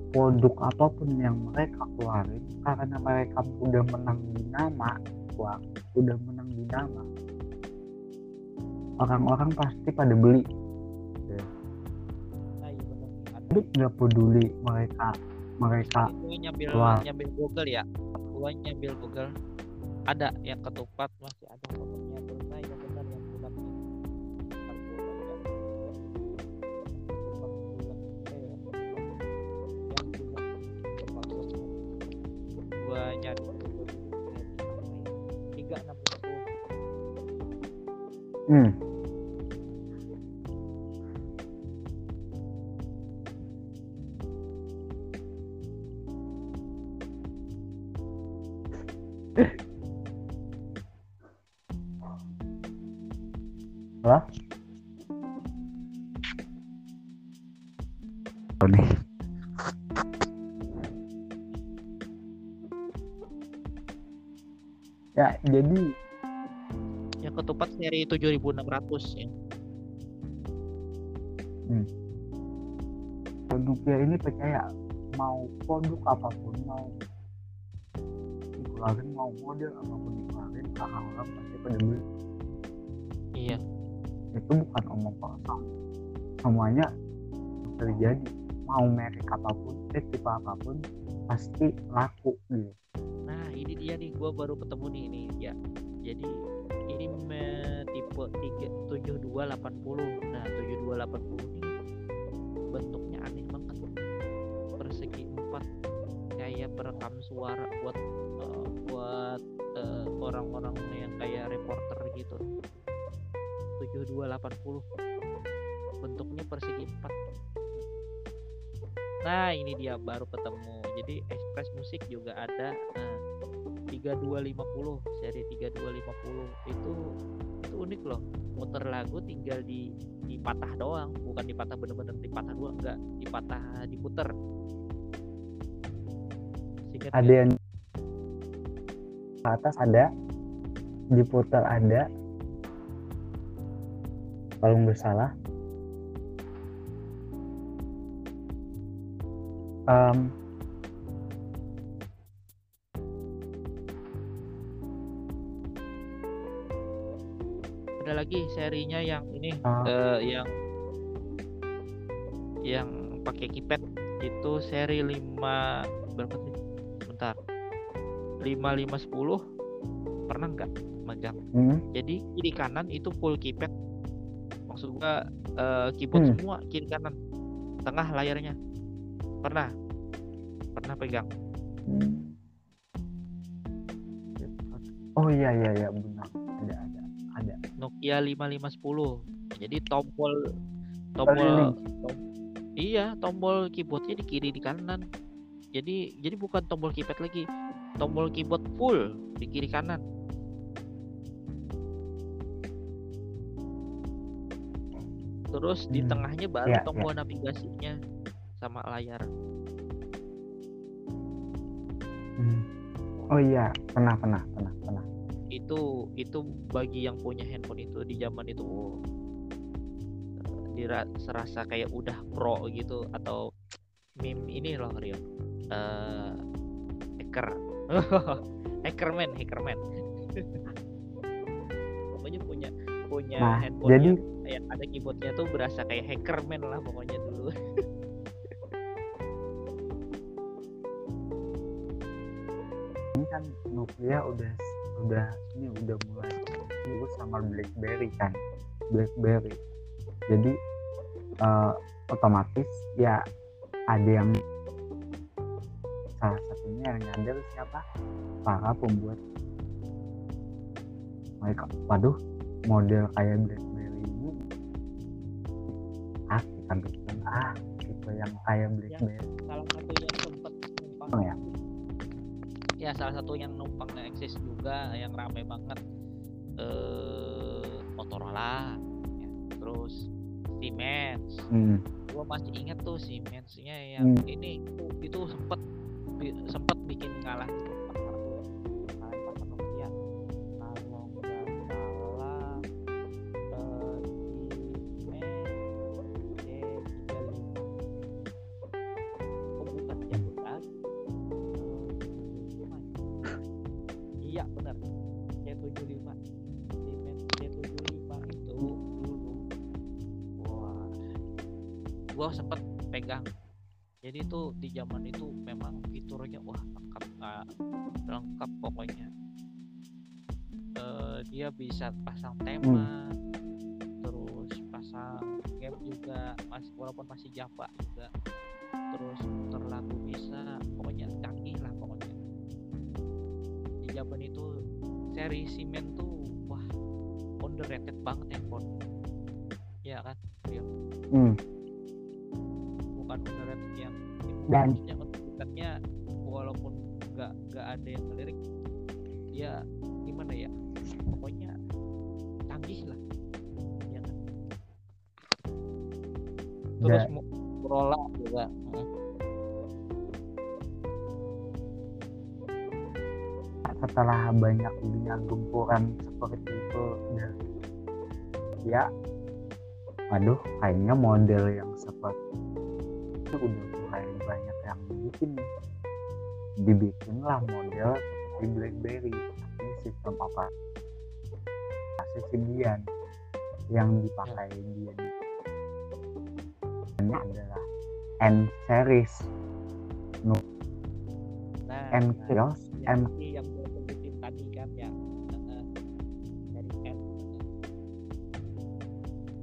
Produk apa pun yang mereka keluarin karena mereka udah menang di nama wah udah menang di nama orang-orang pasti pada beli
nah, iya. Ada
jadi nggak peduli mereka mereka
gue nyambil
Wah.
nyambil Google ya gue nyambil Google ada yang ketupat masih ada fotonya terus nah yang benar yang bulat gua baca.
Hmm. Ya, jadi
seri 7600 ya.
Nokia ini percaya mau produk apa pun mau dikeluarin mau model apa pun dikeluarin orang-orang pasti pada beli
Iya.
itu bukan omong kosong semuanya terjadi mau merek apa pun eh tipe apa pun pasti laku gitu
Nah, ini dia nih gua baru ketemu nih ini ya. Jadi ini tipe 3 7280. Nah, 7280 ini bentuknya aneh banget. Persegi 4 kayak perekam suara buat eh, buat eh, orang-orang yang kayak reporter gitu. 7280. Bentuknya persegi 4. Nah, ini dia baru ketemu. Jadi Express Musik juga ada. Nah, 3250 seri 3250 itu itu unik loh. Muter lagu tinggal di dipatah doang, bukan dipatah bener-bener dipatah doang, enggak, dipatah diputer. Singkat
ada yang atas ada diputar ada. Kalau nggak salah. Em,
ada lagi serinya yang ini
Ah.
eh, yang yang pakai keypad itu seri 5 berapa sih? Bentar. 5510 pernah nggak megang?
hmm,
Jadi kiri kanan itu full keypad. Maksud gua eh, keyboard
Hmm.
semua kiri kanan. Tengah layarnya. Pernah? Pernah pegang.
hmm. oh iya iya iya benar
Nokia 5510. Jadi tombol tombol tom- iya, tombol keyboardnya di kiri di kanan. Jadi jadi bukan tombol keypad lagi. Tombol keyboard full di kiri kanan. Terus di
Hmm,
tengahnya baru
iya.
tombol navigasinya sama layar.
Hmm. oh iya pernah pernah pernah
Itu itu bagi yang punya handphone itu di zaman itu oh, dira serasa kayak udah pro gitu atau meme ini loh Rio. Eh hacker. hackerman, hackerman. pokoknya punya punya
Nah,
handphone
jadi-
yang ada keyboardnya tuh berasa kayak hackerman lah pokoknya dulu.
ini kan Nokia udah udah ini udah mulai dulu sama BlackBerry kan. BlackBerry. Jadi eh, otomatis ya ada yang salah satunya yang nyadar siapa? Para pembuat. Mereka waduh model kayak BlackBerry ini. Ah kita bikin ah tipe yang kayak BlackBerry.
salah satu yang sempat numpang
Oh, ya?
Ya salah satu yang numpang eksis juga yang rame banget eh Motorola ya. terus Siemens
hmm.
gua masih ingat tuh Siemensnya yang
Hmm.
ini itu, sempet sempet bikin kalah zaman itu memang fiturnya wah lengkap nggak lengkap pokoknya. Eh, dia bisa pasang tema terus pasang game juga masih walaupun masih Java juga terus muter lagu bisa pokoknya canggih lah pokoknya. Di zaman itu seri Siemens tuh wah underrated banget handphone. Ya kan
Hmm. Dan-
underratednya walaupun nggak nggak ada yang ngelirik ya gimana ya pokoknya canggih lah. Ya kan? Terus mo- Motorola juga. Mm.
setelah banyaknya gempuran seperti itu dan ya aduh kayaknya model yang seperti itu udah mulai banyak yang bikin nih dibikinlah model seperti BlackBerry tapi sistem apa? Masih Symbian. Yang dipakai dia ini adalah N series.
Nah,
N
nah,
Kios M
ini yang gue sebutin tadi kan ya. Dari N.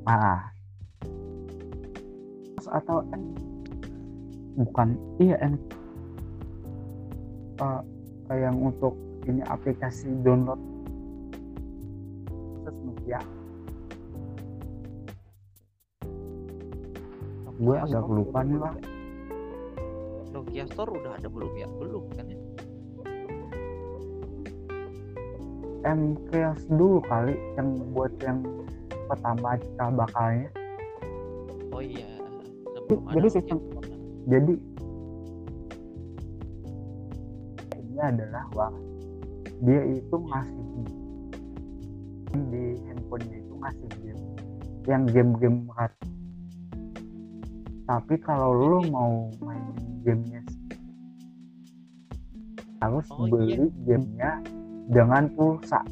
Ah. Atau N bukan iya N Eh, yang untuk ini aplikasi download. Khusus Nokia. Gue agak lupa nih lah
ya? Nokia Store udah ada belum ya? Belum kan ya?
M Chaos dulu kali yang buat yang pertama cikal bakalnya
oh iya
jadi sistem-? Jadi ini adalah wah dia itu ngasih di handphonenya itu ngasih game yang game-game rat tapi kalau lo mau mainin gamenya harus
Oh,
beli gamenya dengan pulsa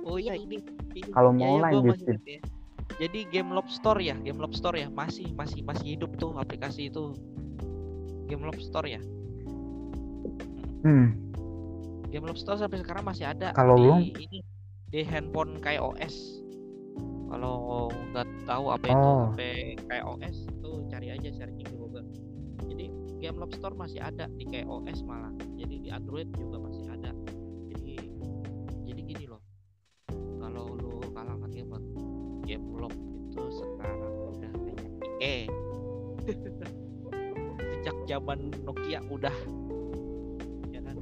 Oh iya ini, ini
Kalau
ya,
mau
ya, masih
Steam.
ingat ya. Jadi Game Lobster ya, Game Lobster ya masih masih masih hidup tuh aplikasi itu. Game Lobster ya.
hmm,
Game Lobster sampai sekarang masih ada
Kalau
di
lu?
ini di handphone kayak OS. Kalau nggak tahu apa itu
Oh.
HP kayak OS tuh cari aja searching di Google. Jadi Game Lobster masih ada di kayak OS malah. Jadi di Android juga masih zaman Nokia udah. Ya kan?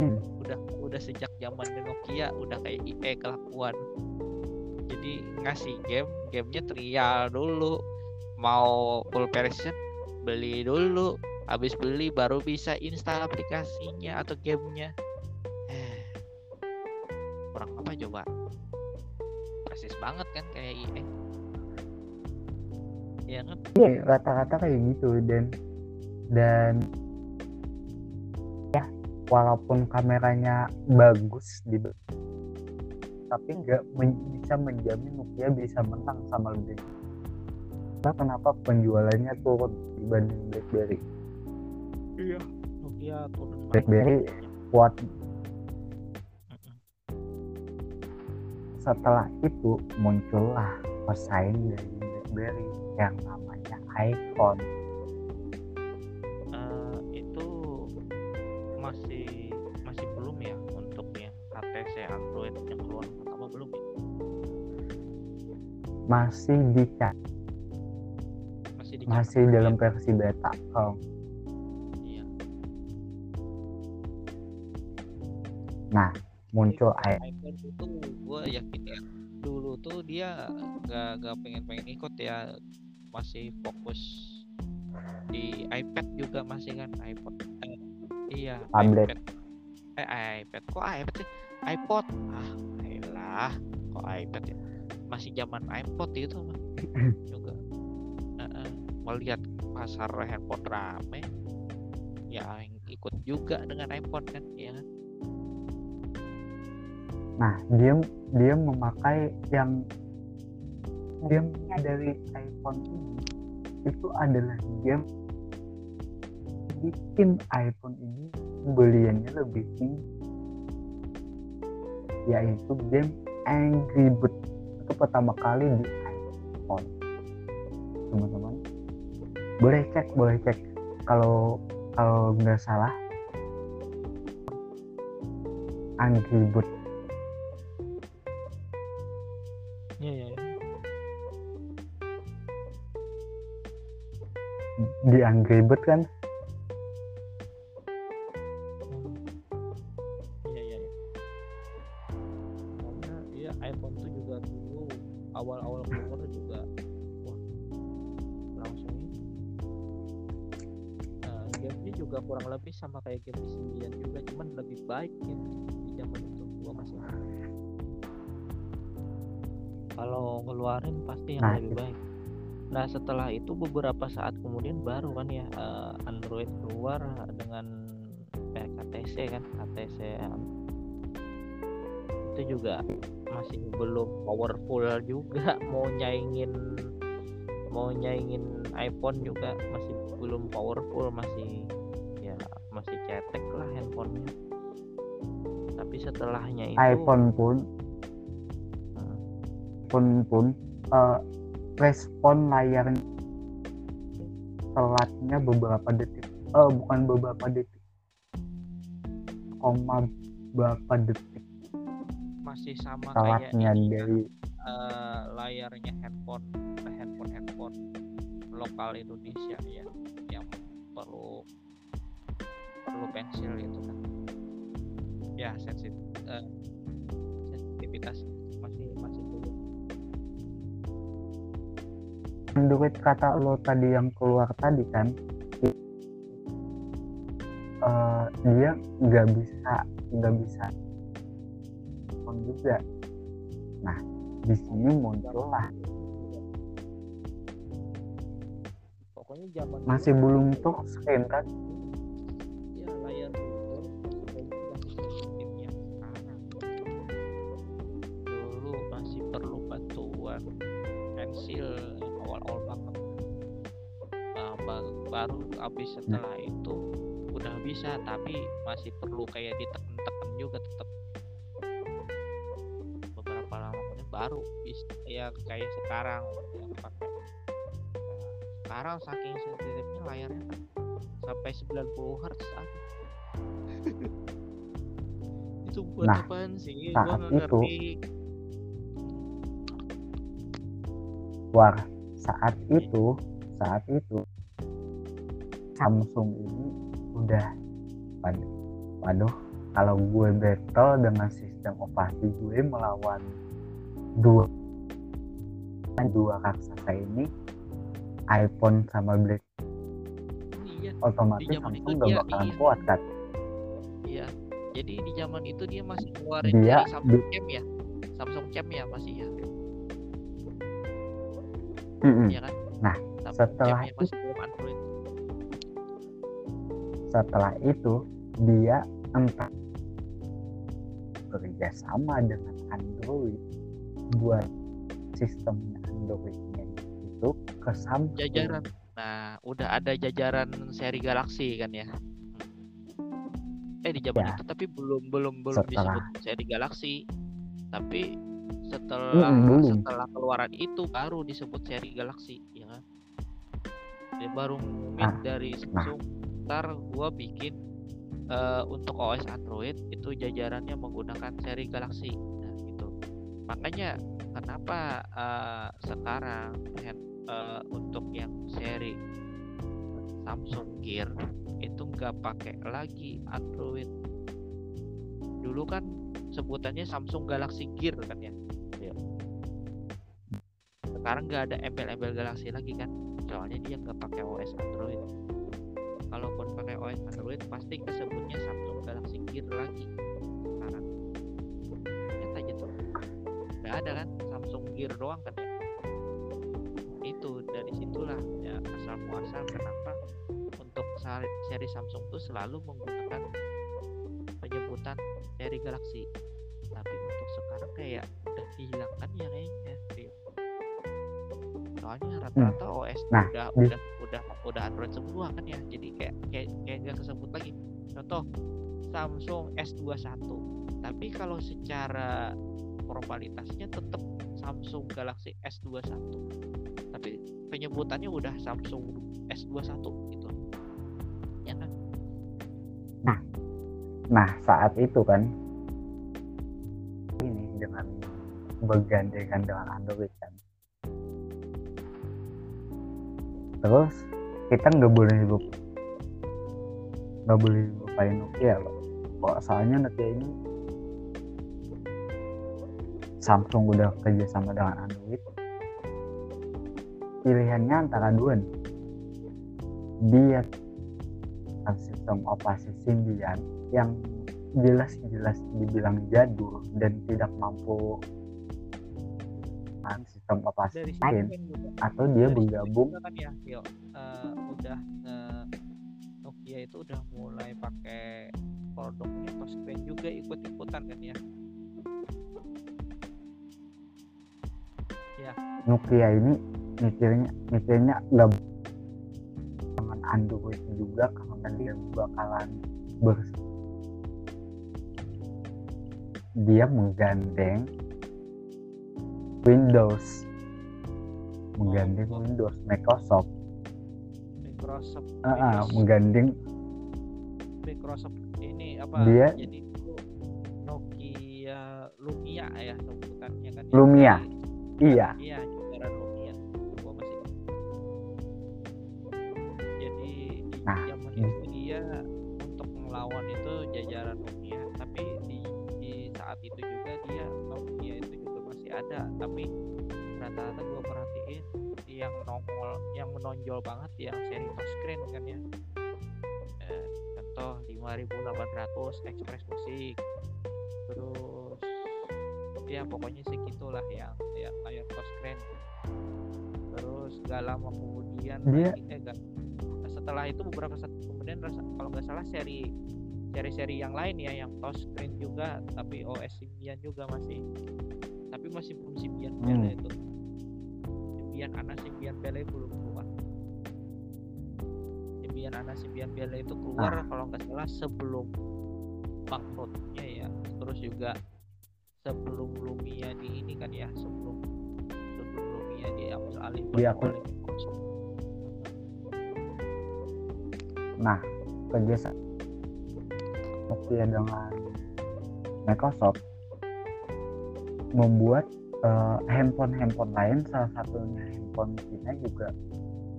Hmm.
udah udah sejak zaman Nokia udah kayak IE kelakuan. Jadi ngasih game gamenya trial dulu. Mau full version beli dulu. Habis beli baru bisa install aplikasinya atau gamenya. Eh kurang apa coba? Persis banget kan kayak IE Iya kan
Iya, rata-rata kayak gitu dan dan ya walaupun kameranya bagus di tapi nggak men- bisa menjamin Nokia bisa menang sama lebih Nah, kenapa penjualannya turun dibanding BlackBerry?
iya Nokia turun.
BlackBerry kuat setelah itu muncullah pesaing dari BlackBerry yang namanya iPhone.
Eh, itu masih masih belum ya untuk yang HTC Android yang keluar pertama belum ya
Masih dicari
masih di
masih dalam versi beta. Oh,
iya
nah, muncul
iPhone itu gue yakin ya dulu tuh dia gak gak pengen pengen ikut ya masih fokus di iPad juga masih kan iPod. Eh, iya
Tablet.
iPad. Eh iPad. Kok iPad sih? iPod? Ah elah. Kok iPad ya? Masih zaman iPod itu mah. Juga. Heeh. melihat pasar handphone rame ya yang ikut juga dengan iPhone kan ya?
Nah, dia dia memakai yang game dari iPhone ini itu adalah game bikin iPhone ini pembeliannya lebih tinggi. Yaitu game Angry Bird itu pertama kali di iPhone. Teman-teman boleh cek boleh cek. Kalau kalau nggak salah Angry Bird
Iya, iya,
di Angry Bird kan?
Iya iya karena iya iPhone iya, tuh juga dulu awal-awal keluar juga wah langsung uh, eh, gamenya juga kurang lebih sama kayak game sendirian juga cuman lebih baik game di zaman itu dua masih kalau ngeluarin pasti yang
nah,
lebih baik nah setelah itu beberapa saat kemudian baru kan ya eh, Android keluar dengan eh, KTC kan KTC itu juga masih belum powerful juga mau nyaingin mau nyaingin iPhone juga masih belum powerful masih ya masih cetek lah handphonenya. Tapi setelahnya itu
iPhone pun
hmm,
pun pun eh, respon layarnya telatnya beberapa detik. Eh bukan beberapa detik. Koma berapa detik.
Masih sama kayak
telatnya
ini,
dari
eh, layarnya handphone eh, handphone handphone lokal Indonesia ya yang perlu perlu pensil itu kan. Ya sensit eh, sensitivitas masih masih
Android kata lo tadi yang keluar tadi kan eh, dia nggak bisa nggak bisa iPhone juga. Nah di sini muncullah
pokoknya zaman
masih belum screen kan
setelah itu udah bisa tapi masih perlu kayak ditekan-tekan juga tetap beberapa lama kemudian baru bisa ya kayak sekarang yang pakai. Sekarang saking sensitifnya layarnya kan sampai 90 Hz itu buat
Nah,
apaan sih?
Saat
gua
itu,
ngerti.
War saat itu saat itu Samsung ini udah waduh, waduh kalau gue battle dengan sistem operasi gue melawan dua dua raksasa ini iPhone sama Black
iya
otomatis
itu
Samsung gak bakalan
iya.
kuat kan
iya jadi di zaman itu dia masih keluarin
Dia
Samsung Cam ya? Samsung Cam ya masih ya?
Mm-mm.
ya kan?
Nah,
Samsung
setelah
masih belum Android
setelah itu dia entah bekerja sama dengan Android buat sistemnya Androidnya itu ke Samsung
jajaran nah udah ada jajaran seri Galaxy kan ya eh di zaman
Ya.
itu tapi belum belum belum
Setelah.
disebut seri Galaxy tapi setelah
Mm-mm, belum.
setelah keluaran itu baru disebut seri Galaxy ya kan dia baru
Nah,
dari Samsung ntar gua bikin eh, untuk OS Android itu jajarannya menggunakan seri Galaxy. Nah gitu. Makanya kenapa eh, sekarang hand- eh, untuk yang seri Samsung Gear itu nggak pakai lagi Android. Dulu kan sebutannya Samsung Galaxy Gear kan ya? Iya. sekarang nggak ada embel-embel Galaxy lagi kan? Soalnya dia nggak pakai OS Android kalaupun pakai OS Android pasti kesebutnya Samsung Galaxy Gear lagi. Sekarang. Nyata gitu nggak ada kan? Samsung Gear doang kan ya? Itu dari situlah ya asal muasal kenapa untuk seri Samsung tuh selalu menggunakan penyebutan seri Galaxy. Tapi untuk sekarang kayak udah dihilangkan ya kayaknya soalnya rata-rata OS
Nah,
udah
di-
udah udah Android semua kan ya. Jadi kayak kayak kayak nggak kesebut lagi. Contoh Samsung S21 tapi kalau secara formalitasnya tetap Samsung Galaxy S21 tapi penyebutannya udah Samsung S21 gitu. Ya kan?
Nah saat itu kan ini dengan bergandengan dengan Android kan. Terus kita nggak boleh lupa nggak boleh lupain Nokia loh soalnya Nokia ini Samsung udah kerja sama dengan Android. Pilihannya antara dua nih. Dia sistem operasi Symbian yang jelas-jelas dibilang jadul dan tidak mampu sistem operasi lain atau dia bergabung
kan ya udah eh, Nokia itu udah mulai pakai produknya touchscreen juga ikut-ikutan kan ya?
Nokia ini mikirnya mikirnya nggak dengan Android juga karena dia bakalan ber dia menggandeng Windows. Menggandeng
Oh, oh.
Windows Microsoft
Microsoft
Ah, ah,
Windows,
menggandeng.
Microsoft ini apa
Dia-
jadi Nokia Lumia ya sebutannya kan ya.
Lumia.
Jadi-
iya.
Iya, jajaran Lumia. Gua masih Jadi di
Nah,
zaman itu dia untuk melawan itu jajaran Lumia, tapi di, di saat itu juga dia Nokia itu juga masih ada, tapi rata-rata gua perhatiin yang nongol yang menonjol banget yang seri touchscreen kan ya. Eh, contoh 5800 Express Musik. Terus ya pokoknya sih gitulah yang yang layar touchscreen terus gak lama kemudian
Dia-
lagi- eh, gak- setelah itu beberapa saat kemudian rasa- kalau nggak salah seri seri-seri yang lain ya yang touchscreen juga tapi OS Symbian juga masih tapi masih belum Symbian
Hmm.
Belle itu Symbian Ana Symbian Belle belum keluar. Symbian Ana Symbian Belle itu keluar kalau nggak salah sebelum bangkrutnya ya. Terus juga sebelum Lumia di ini kan ya sebelum sebelum Lumia diambil alih
Dia
oleh
aku-
Microsoft.
nah kerjasama Nokia dengan Microsoft membuat eh, handphone-handphone lain salah satunya handphone Cina juga.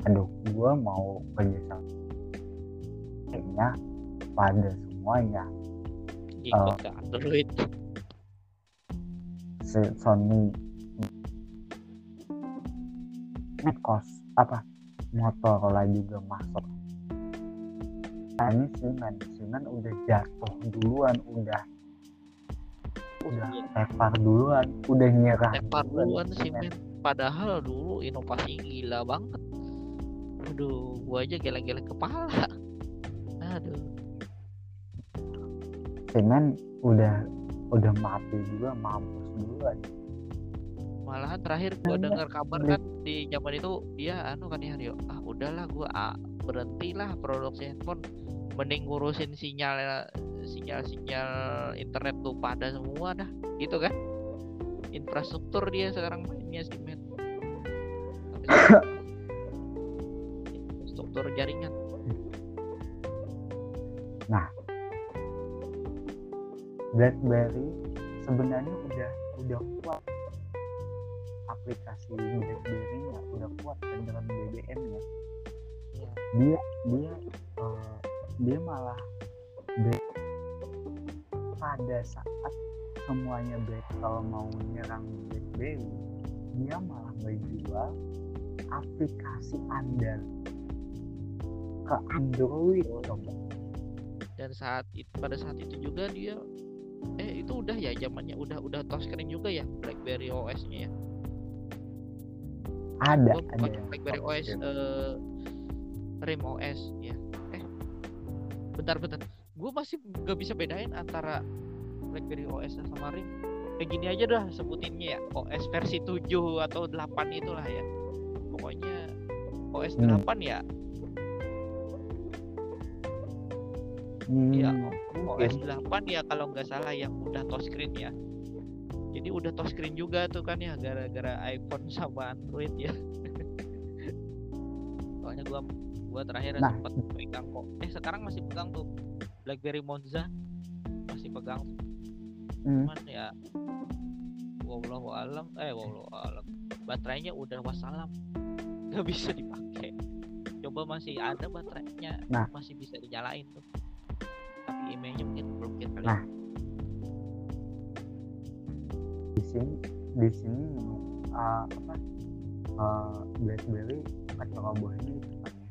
Aduh gua mau kerjasama kayaknya pada semuanya
ikut ke Android
Sony. Mekos apa? Motorola juga masuk. Nah ini Siemens Siemens udah jatuh duluan udah udah
Iya.
tepar duluan udah nyerah
tepar duluan sih
Siemens.
men. Padahal dulu inovasi gila banget. Aduh gua aja geleng-geleng kepala. Aduh.
Siemens udah udah mati juga mampus duluan.
Malahan terakhir gua dengar kabar kan di zaman itu dia anu kan ya Rio ah udahlah gua ah, berhentilah produksi handphone. Mending ngurusin sinyal sinyal sinyal internet tuh pada semua dah gitu kan? Infrastruktur dia sekarang mainnya sih men. Infrastruktur jaringan.
BlackBerry sebenarnya udah udah kuat. Aplikasi BlackBerry-nya udah kuat kan dengan BBM-nya
Iya.
dia dia eh, dia malah pada saat semuanya kalau mau nyerang BlackBerry dia malah menjual aplikasi andal ke Android coba
dan saat itu pada saat itu juga dia eh itu udah ya zamannya udah udah touchscreen juga ya BlackBerry OS-nya ya?
Ada ada
bukan
yang
BlackBerry OS eh RIM OS ya. Eh bentar bentar gue masih gak bisa bedain antara BlackBerry OS sama RIM kayak gini aja dah sebutinnya ya OS versi 7 atau 8 itulah ya. Pokoknya OS
Hmm.
8 ya.
Hmm,
ya. OS 8 ya kalau nggak salah yang udah touchscreen ya. Jadi udah touchscreen juga tuh kan ya gara-gara iPhone sama Android ya. Soalnya gua gua terakhir
Nah.
sempat pegang kok. Eh sekarang masih pegang tuh BlackBerry Monza masih pegang.
Hmm.
cuman ya wallahu alam eh wallahu alam baterainya udah wassalam. Nggak bisa dipakai. Coba masih ada baterainya
Nah.
masih bisa dinyalain tuh. Tapi emailnya mungkin blokir kali
Nah. di sini di sini uh, apa uh, BlackBerry depannya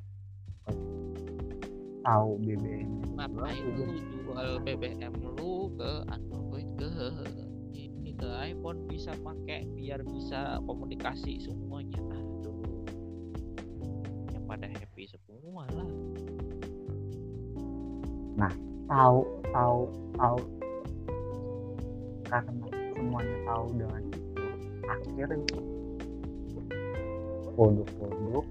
tahu BBM
ngapain lu jual BBM lu ke Android ke ini ke iPhone bisa pakai biar bisa komunikasi semuanya. Aduh. Yang pada happy semua lah.
Tahu tahu tahu. Karena semuanya tahu dengan itu akhirnya produk-produk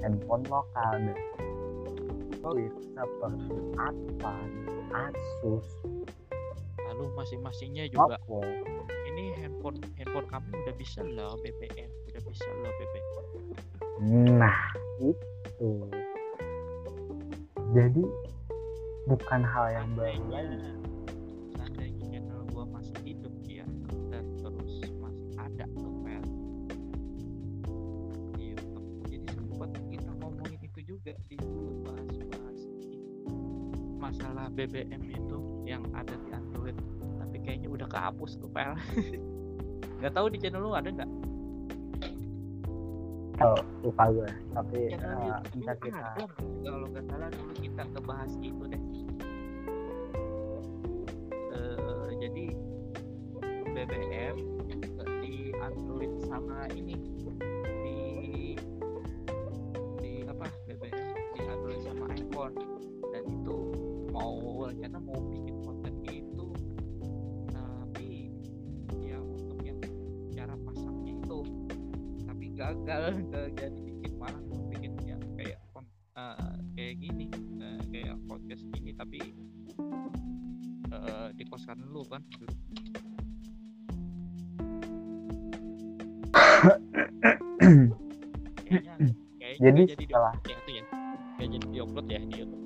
handphone lokal dan Android seperti apa Asus,
lalu masing-masingnya juga.
Oppo,
ini handphone handphone kami udah bisa loh BBM udah bisa loh BBM
Nah, itu. Jadi bukan hal yang baru lagi.
seandainya channel gua masih hidup ya dan terus masih ada tuh file di YouTube jadi sempat kita ngomongin itu juga di ini. Masalah BBM itu yang ada di Android tapi kayaknya udah kehapus tuh file nggak tahu di channel lu ada nggak?
Oh, lupa gue. Tapi
lu
kita
ada kalau nggak salah dulu kita ngebahas itu deh. Eh, jadi BBM di Android sama ini gagal nggak jadi bikin malah bikin ya kayak eh, kayak gini eh, kayak podcast gini tapi eh, di koskan dulu kan? Kayaknya kayaknya
Jadi
nggak jadi
setelah-
di- ya itu ya. Nggak jadi diupload ya di YouTube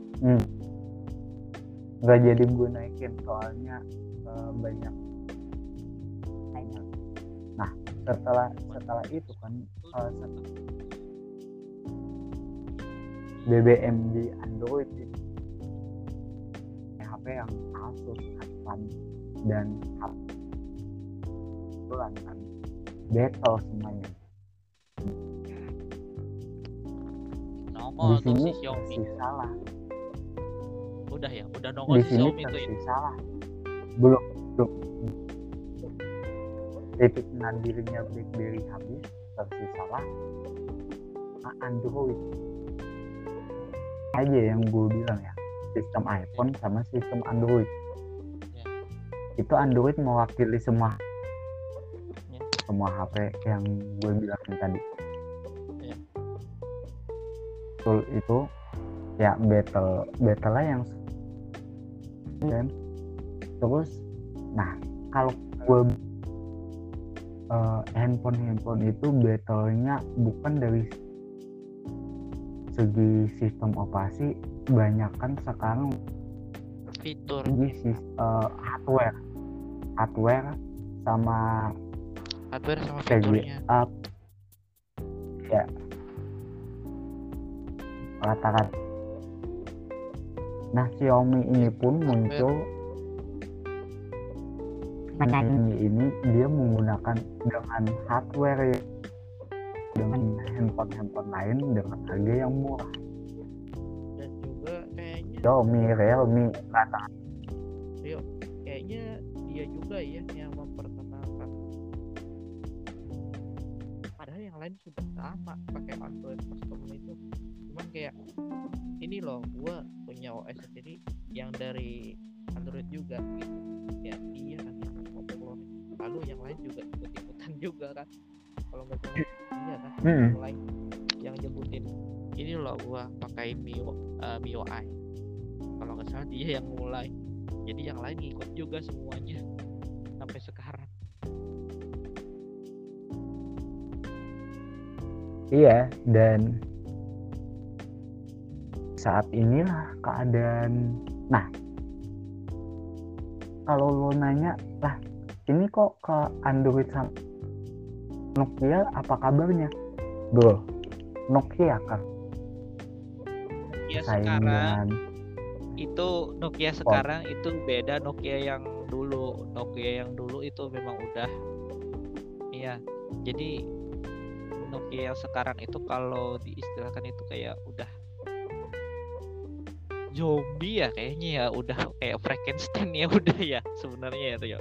nggak jadi gue naikin soalnya eh, banyak. Nah, setelah setelah itu kan eh, set- BBM di Android itu HP yang Asus, Advan dan HP kan battle semuanya.
nongol
di sini
si Xiaomi
salah.
udah ya udah nongol
Di
si
sini
Xiaomi ya
tersisa salah. Belum belum. Titik nadirnya BlackBerry habis tersisa lah Ah, Android aja yang gue bilang ya sistem iPhone sama sistem Android
Ya.
itu Android mewakili semua
Ya.
semua HP yang gue bilang tadi
Ya.
Betul itu ya battle battle yang dan terus nah kalau gue handphone handphone itu battlenya bukan dari segi sistem operasi banyak kan sekarang
fitur.
di sis- eh, hardware. Hardware sama
hardware sama
segi
fiturnya.
up. Ya. Rata-rata nah Xiaomi ini pun muncul Xiaomi ini dia menggunakan dengan hardware ya, dengan handphone-handphone lain dengan harga yang murah.
Dan juga kayaknya
Xiaomi, Realme, rata.
Kayaknya dia juga ya yang memperkenalkan. Padahal yang lain sudah sama pakai Android custom itu. Cuman kayak ini loh gua punya OS sendiri yang dari Android juga gitu. Ya iya kan lalu yang lain juga ikut ikutan juga kan. Kalau nggak salah iya kan yang lain yang nyebutin. Ini loh gua pakai Mio eh, MIUI kalau nggak salah dia yang mulai. Jadi yang lain ngikut juga semuanya sampai sekarang.
Iya, dan saat inilah keadaan. Nah, kalau lo nanya, lah ini kok ke Android sama Nokia apa kabarnya? Bro, Nokia kan
ya
saing
sekarang
dengan
itu Nokia sekarang itu beda Nokia yang dulu. Nokia yang dulu itu memang udah iya. Jadi Nokia yang sekarang itu kalau diistilahkan itu kayak udah zombie ya kayaknya ya. Udah kayak Frankenstein ya udah ya sebenarnya ya ya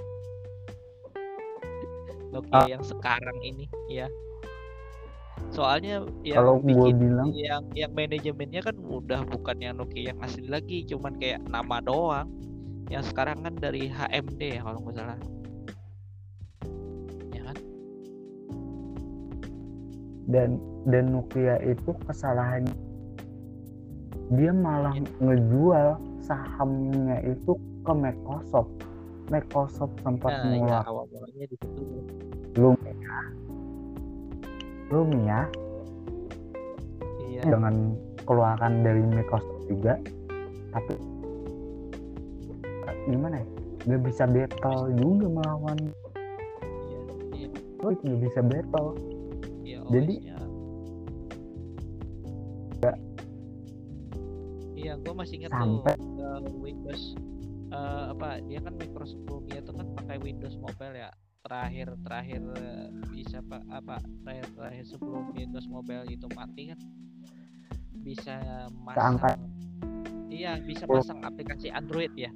Nokia
Ah.
yang sekarang ini ya. Soalnya yang
Kalau gua
bikin
bilang
yang yang manajemennya kan udah bukan yang Nokia yang asli lagi cuman kayak nama doang. Yang sekarang kan dari HMD ya kalau nggak salah. Ya kan?
Dan dan Nokia itu kesalahan dia malah
Iya.
ngejual sahamnya itu ke Microsoft Microsoft sempat
nah ya
mengeluarkan.
awal mulanya di situ.
Lumia. Lumia?
Iya.
Dengan keluaran dari Microsoft juga. Tapi gimana ya? Nggak bisa battle juga melawan.
Iya iya.
Nggak bisa battle.
Iya
Jadi-
OS-nya. iya. Gue masih ingat
Sampai-
tuh eh, Windows eh, apa dia kan Microsoft Lumia itu kan pakai Windows Mobile ya. Terakhir terakhir bisa pak apa terakhir terakhir sebelum Windows Mobile itu mati kan bisa masang iya bisa
Oh.
pasang aplikasi Android ya.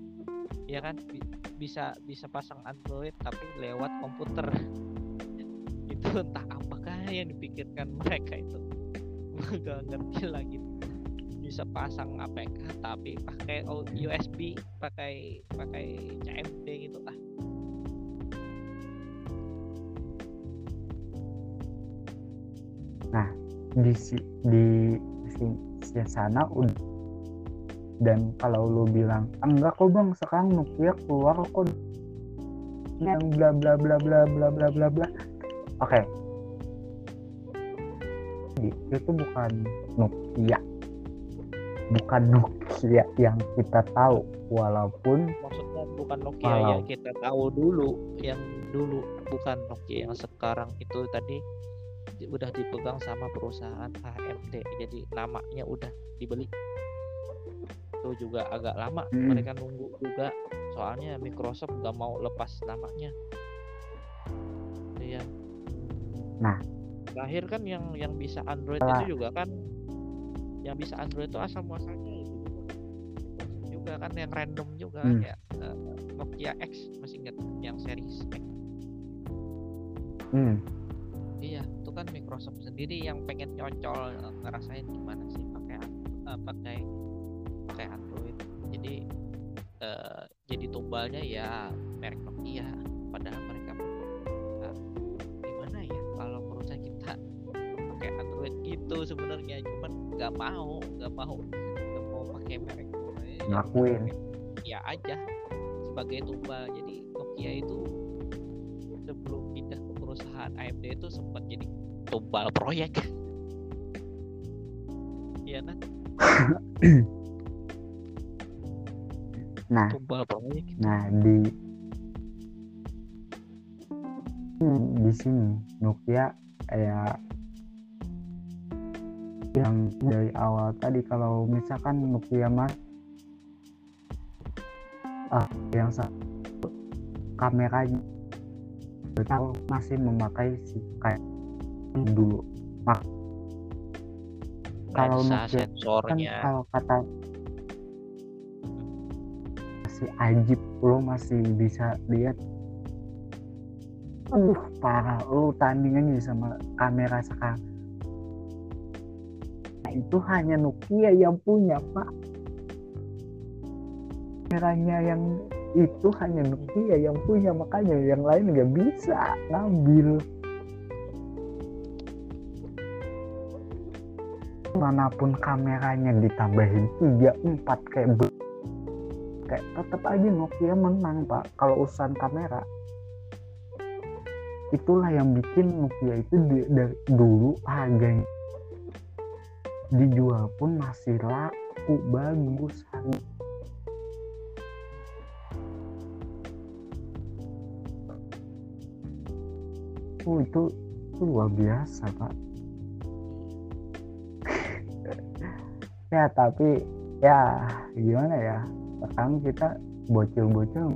Ya kan? Bi- bisa bisa pasang Android tapi lewat komputer. Itu entah apakah yang dipikirkan mereka itu. Gak ngerti lagi bisa pasang APK tapi pakai USB pakai pakai CMD gitu lah.
Di si di si- si sana udah dan kalau lu bilang enggak kok bang sekarang Nokia keluar kok yang bla bla bla bla bla bla bla bla. Oke. Jadi, itu bukan Nokia bukan Nokia yang kita tahu walaupun
maksudnya bukan Nokia yang
Wow.
kita tahu dulu yang dulu bukan Nokia yang sekarang itu tadi di- udah dipegang sama perusahaan HMD jadi namanya udah dibeli itu juga agak lama
Mm.
mereka nunggu juga soalnya Microsoft nggak mau lepas namanya iya
Nah.
terakhir kan yang yang bisa Android
Lah.
itu juga kan yang bisa Android itu asal muasalnya itu Microsoft juga kan yang random juga
Hmm.
kayak eh, Nokia X masih ingat? Yang series X.
Hmm,
iya itu kan Microsoft sendiri yang pengen nyocol ngerasain gimana sih pakai eh, pakai pakai Android. Jadi eh, jadi tumbalnya ya merek Nokia padahal mereka eh, gimana ya kalau perusahaan kita pakai Android gitu sebenarnya. Cuman nggak mau nggak mau nggak mau pakai merek
Ngakuin.
pakai Nokia aja sebagai tumbal jadi Nokia itu sebelum pindah ke perusahaan AMD itu sempat jadi tumbal proyek Iya kan?
Nah.
Tumbal proyek
Nah di di sini Nokia kayak yang dari awal tadi. Kalau misalkan Nokia mas ah yang satu kameranya tahu masih memakai si kayak dulu. Mak- kalau Nokia kan kalau kata masih ajib lo masih bisa lihat. Aduh parah. Lo tandingannya sama kamera sekarang itu hanya Nokia yang punya pak. Kameranya yang itu hanya Nokia yang punya makanya yang lain nggak bisa ngambil. Mana pun kameranya ditambahin 3 4 kayak be- kayak tetap aja Nokia menang pak kalau urusan kamera. Itulah yang bikin Nokia itu dari dulu harganya dijual pun masih laku bagus Oh, itu itu luar biasa pak. Ya tapi ya gimana ya? Sekarang kita bocil-bocil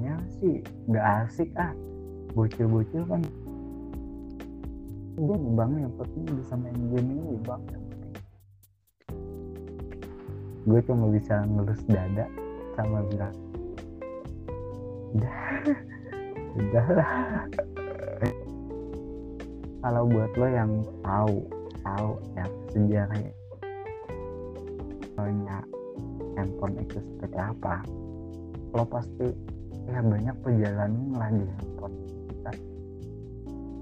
nya sih nggak asik ah. Bocil-bocil kan game bang yang penting bisa main game ini bang. Gue cuma bisa ngelus dada sama bilang udah. Udah lah. Kalau buat lo yang tahu tahu ya sejarahnya. Punya handphone itu seperti apa lo pasti ya banyak perjalanan lah di handphone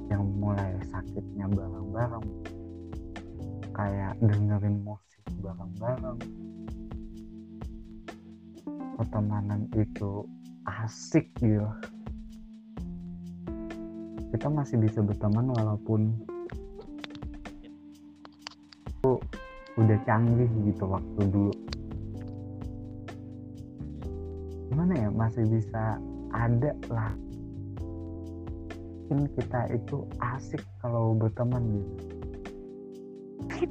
yang mulai sakitnya bareng-bareng. Kayak dengerin musik bareng-bareng. Pertemanan itu asik gitu. Kita masih bisa berteman walaupun itu udah canggih gitu waktu dulu. Gimana ya masih bisa ada lah mungkin kita itu asik kalau berteman gitu.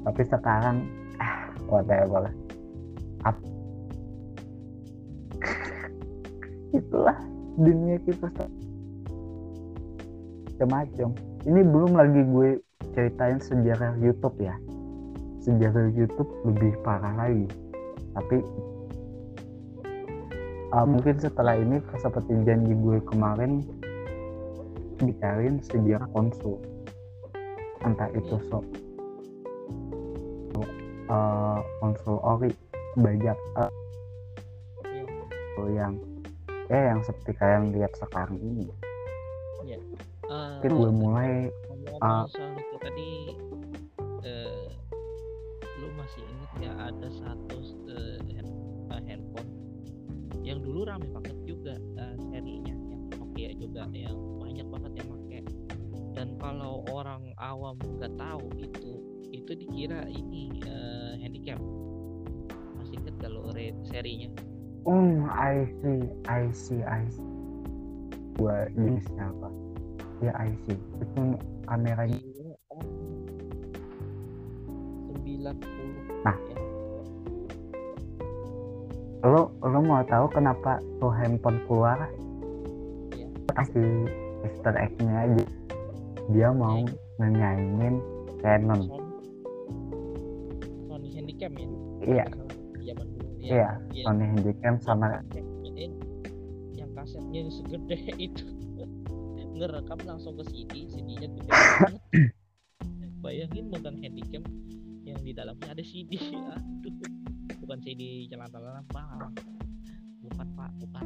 Tapi sekarang ah whatever Ap itulah dunia kita. Macam-macam. Ini belum lagi gue ceritain sejarah YouTube ya. Sejarah YouTube lebih parah lagi. Tapi uh, mungkin setelah ini seperti janji gue kemarin bicarain sejarah konsul. Entah itu so uh, konsul ori banyak uh, yang eh yang seperti yang lihat sekarang ini.
Eh,
mungkin gue mulai ah.
soal itu tadi eh, lu masih inget ya ada satu eh, eh, handphone yang dulu rame banget juga eh, serinya yang Nokia juga yang banyak banget yang pakai dan kalau orang awam nggak tahu itu itu dikira ini eh, handicap masih inget kalau serinya
oh I see I see I see gue jenisnya apa ya I see itu kameranya
oh. 90
Nah.
ya.
lo lo mau tahu kenapa tuh handphone keluar
Iya.
kasih Easter egg-nya aja. Dia mau
Iya.
ngenyaingin Canon.
Sony. Handycam ya?
Iya.
Zaman dulu
iya Sony Handycam sama
yang kasetnya segede itu. Ngerekam langsung ke CD CD-nya gede bayangin megang handycam yang di dalamnya ada CD aduh. Bukan CD jalan-jalan bang. Bukan pak. Bukan.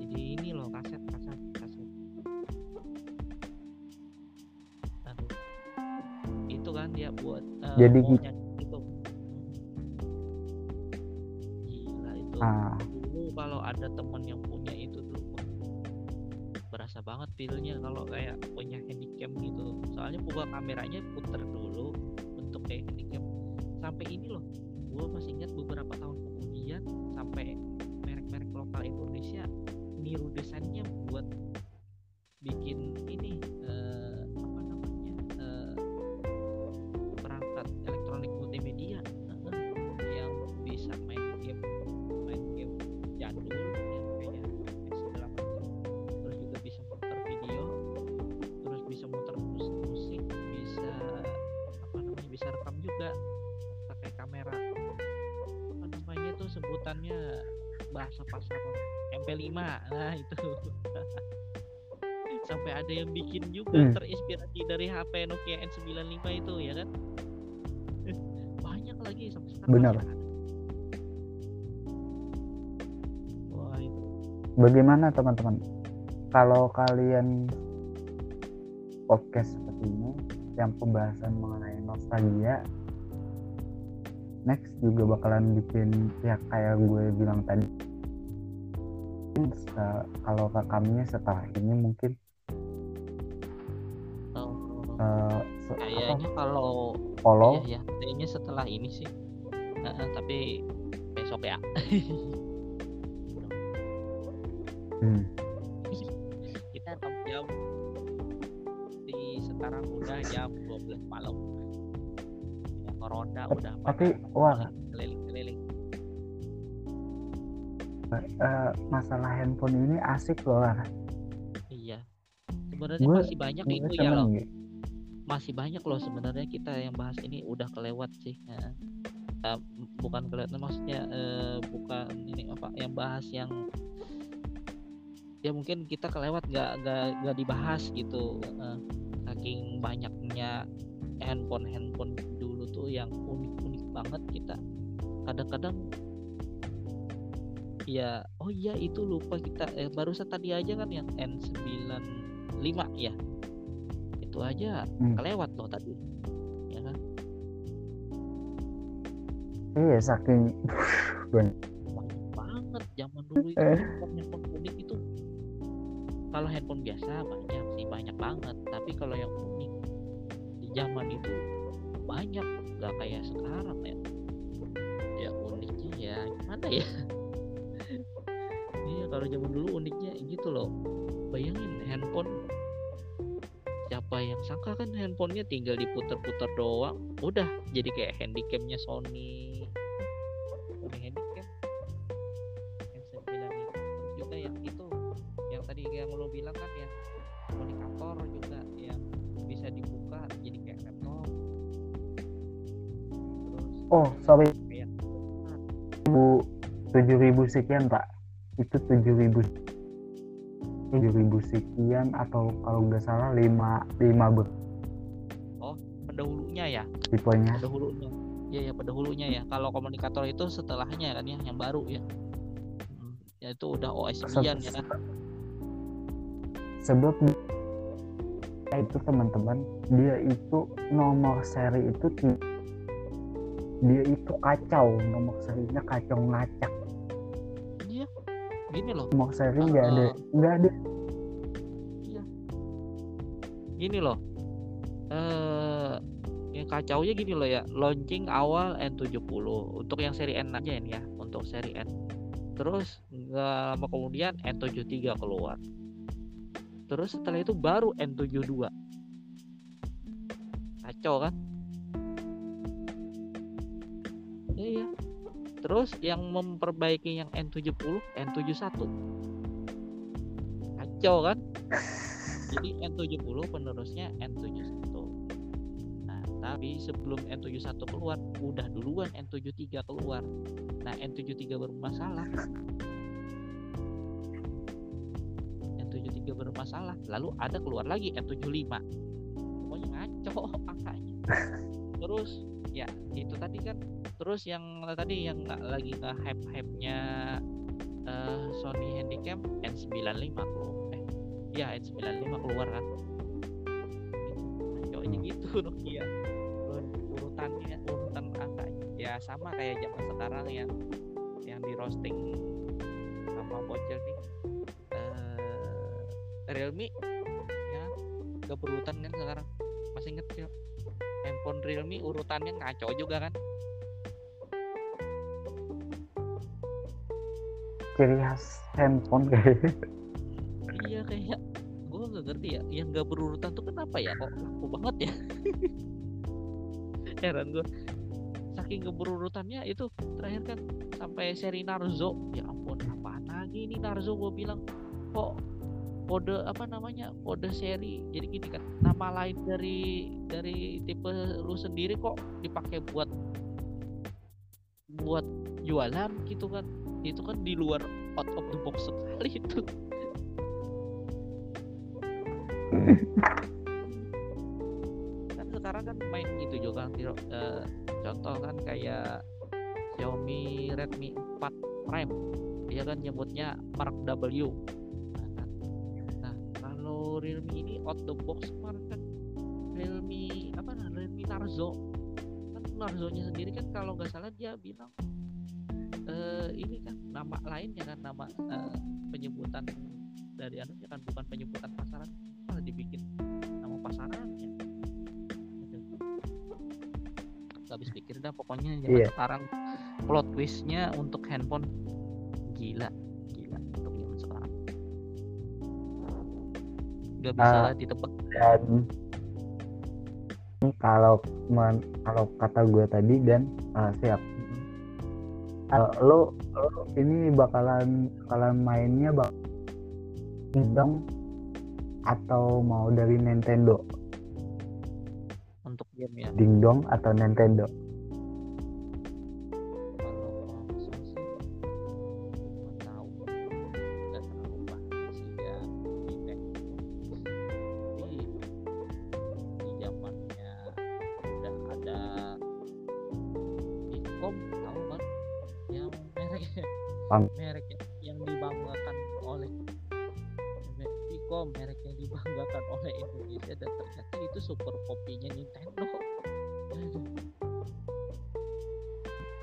CD ini loh kaset kaset dia buat eh,
Jadi gitu.
gila itu.
Ah,
dulu kalau ada temen yang punya itu dulu wah, berasa banget feelnya kalau kayak punya handycam gitu. Soalnya buka kameranya puter dulu untuk kayak handycam sampai ini loh gue masih ingat beberapa tahun kemudian sampai merek-merek lokal Indonesia niru desainnya buat pasar MP5 nah itu. Sampai ada yang bikin juga
Hmm.
terinspirasi dari HP Nokia N95 itu ya kan? Banyak lagi sampai sekarang
Benar.
wah itu.
Bagaimana teman-teman? Kalau kalian podcast seperti ini yang pembahasan mengenai nostalgia next juga bakalan bikin ya kayak gue bilang tadi Se- kalau rekamnya setelah ini mungkin
Oh,
eh, se- apa?
kayaknya kalau
follow?
iya ya kayaknya setelah ini sih. Eh, eh, tapi besok ya.
Hmm,
kita enam jam di sekarang udah jam 12 malam. Ya,
Tap-
udah
tapi, wah. Eh, masalah handphone ini asik loh
iya. Sebenarnya
Gue-
masih banyak
gue
itu ya loh
gitu.
masih banyak loh sebenarnya kita yang bahas ini udah kelewat sih Nah, eh, bukan kelihatan maksudnya eh, bukan ini apa yang bahas yang ya mungkin kita kelewat nggak nggak nggak dibahas gitu. Eh, saking banyaknya handphone handphone dulu tuh yang unik unik banget kita. Kadang-kadang ya oh iya itu lupa kita eh, barusan tadi aja kan yang N95 ya itu aja
Hmm.
kelewat loh tadi ya kan?
Iya saking
banyak banget zaman dulu itu
Eh.
handphone handphone unik itu kalau handphone biasa banyak sih banyak banget. Tapi kalau yang unik di zaman itu banyak nggak kayak sekarang ya. Ya uniknya ya gimana ya kalau zaman dulu uniknya gitu loh. Bayangin handphone siapa yang sangka kan handphonenya tinggal diputer-puter doang udah jadi kayak handycamnya Sony. Sony handycam N9 itu Terus juga yang itu yang tadi yang lo bilang kan yang komunikator juga yang bisa dibuka jadi kayak laptop. Terus
oh sorry. tujuh ribu sekian pak itu tujuh ribu. Tujuh ribu sekian atau kalau nggak salah lima lima ber
pendahulunya ya?
tipenya.
Pendahulunya. Ya ya pendahulunya ya. Kalau komunikator itu setelahnya kan ya yang baru ya. Hmm, ya itu udah OS 9 ya. Kan
sebab itu teman-teman dia itu nomor seri itu dia itu kacau. Nomor serinya kacau ngacak.
iya gini loh.
Nomor seri nggak ada?
Ah.
nggak ada.
Gini loh. Eh yang kacaunya gini loh ya. Launching awal N70 untuk yang seri N aja ini ya. Untuk seri N. Terus nggak lama kemudian N73 keluar. Terus setelah itu baru N72 kacau kan? Iya terus yang memperbaiki yang N70 N71 kacau kan? Jadi N70 penerusnya N71 nah tapi sebelum N71 keluar udah duluan N73 keluar. Nah N73 bermasalah N73 bermasalah lalu ada keluar lagi N75 pokoknya ngaco angkanya terus ya itu tadi kan. Terus yang tadi yang nggak lagi nge hype hype nya Sony Handycam N95 keluar. Eh ya N95 keluar kan. Aja
Hmm.
gitu Nokia. Ur- urutannya urutan angkanya ya sama kayak zaman sekarang yang yang di roasting sama bocil nih. Eh Realme ya gak berurutan kan sekarang. Masih inget sih handphone Realme urutannya ngaco juga kan?
Ciri khas handphone kayak
iya kayak gue gak ngerti ya yang gak berurutan tuh kenapa ya? Kok laku banget ya? Heran gue saking keberurutannya itu terakhir kan sampai seri Narzo ya ampun apaan lagi ini Narzo gue bilang? Kok kode apa namanya kode seri. Jadi gini kan nama lain dari dari tipe lu sendiri kok dipakai buat buat jualan gitu kan. Itu kan di luar out of the box sekali itu. Kan sekarang kan main gitu juga. Eh, contoh kan kayak Xiaomi Redmi 4 Prime. Dia kan nyebutnya Mark W kalau Realme ini out the box kemarin kan Realme apa nah Realme Narzo kan Narzonya sendiri kan kalau nggak salah dia bilang eh ini kan nama lainnya kan nama eh, penyebutan dari anunya kan bukan penyebutan pasaran malah dibikin nama pasarannya. Gak habis pikir dah pokoknya zaman
Iya.
sekarang plot twistnya untuk handphone gila nggak bisa
Ah.
ditebak.
Dan kalau men- kalau kata gue tadi dan ah, siap. Ah, lo lo ini bakalan bakalan mainnya bak dong atau mau dari Nintendo?
Untuk game ya.
Dingdong atau Nintendo
Vicom merek yang dibanggakan oleh Indonesia dan ternyata itu super kopinya Nintendo.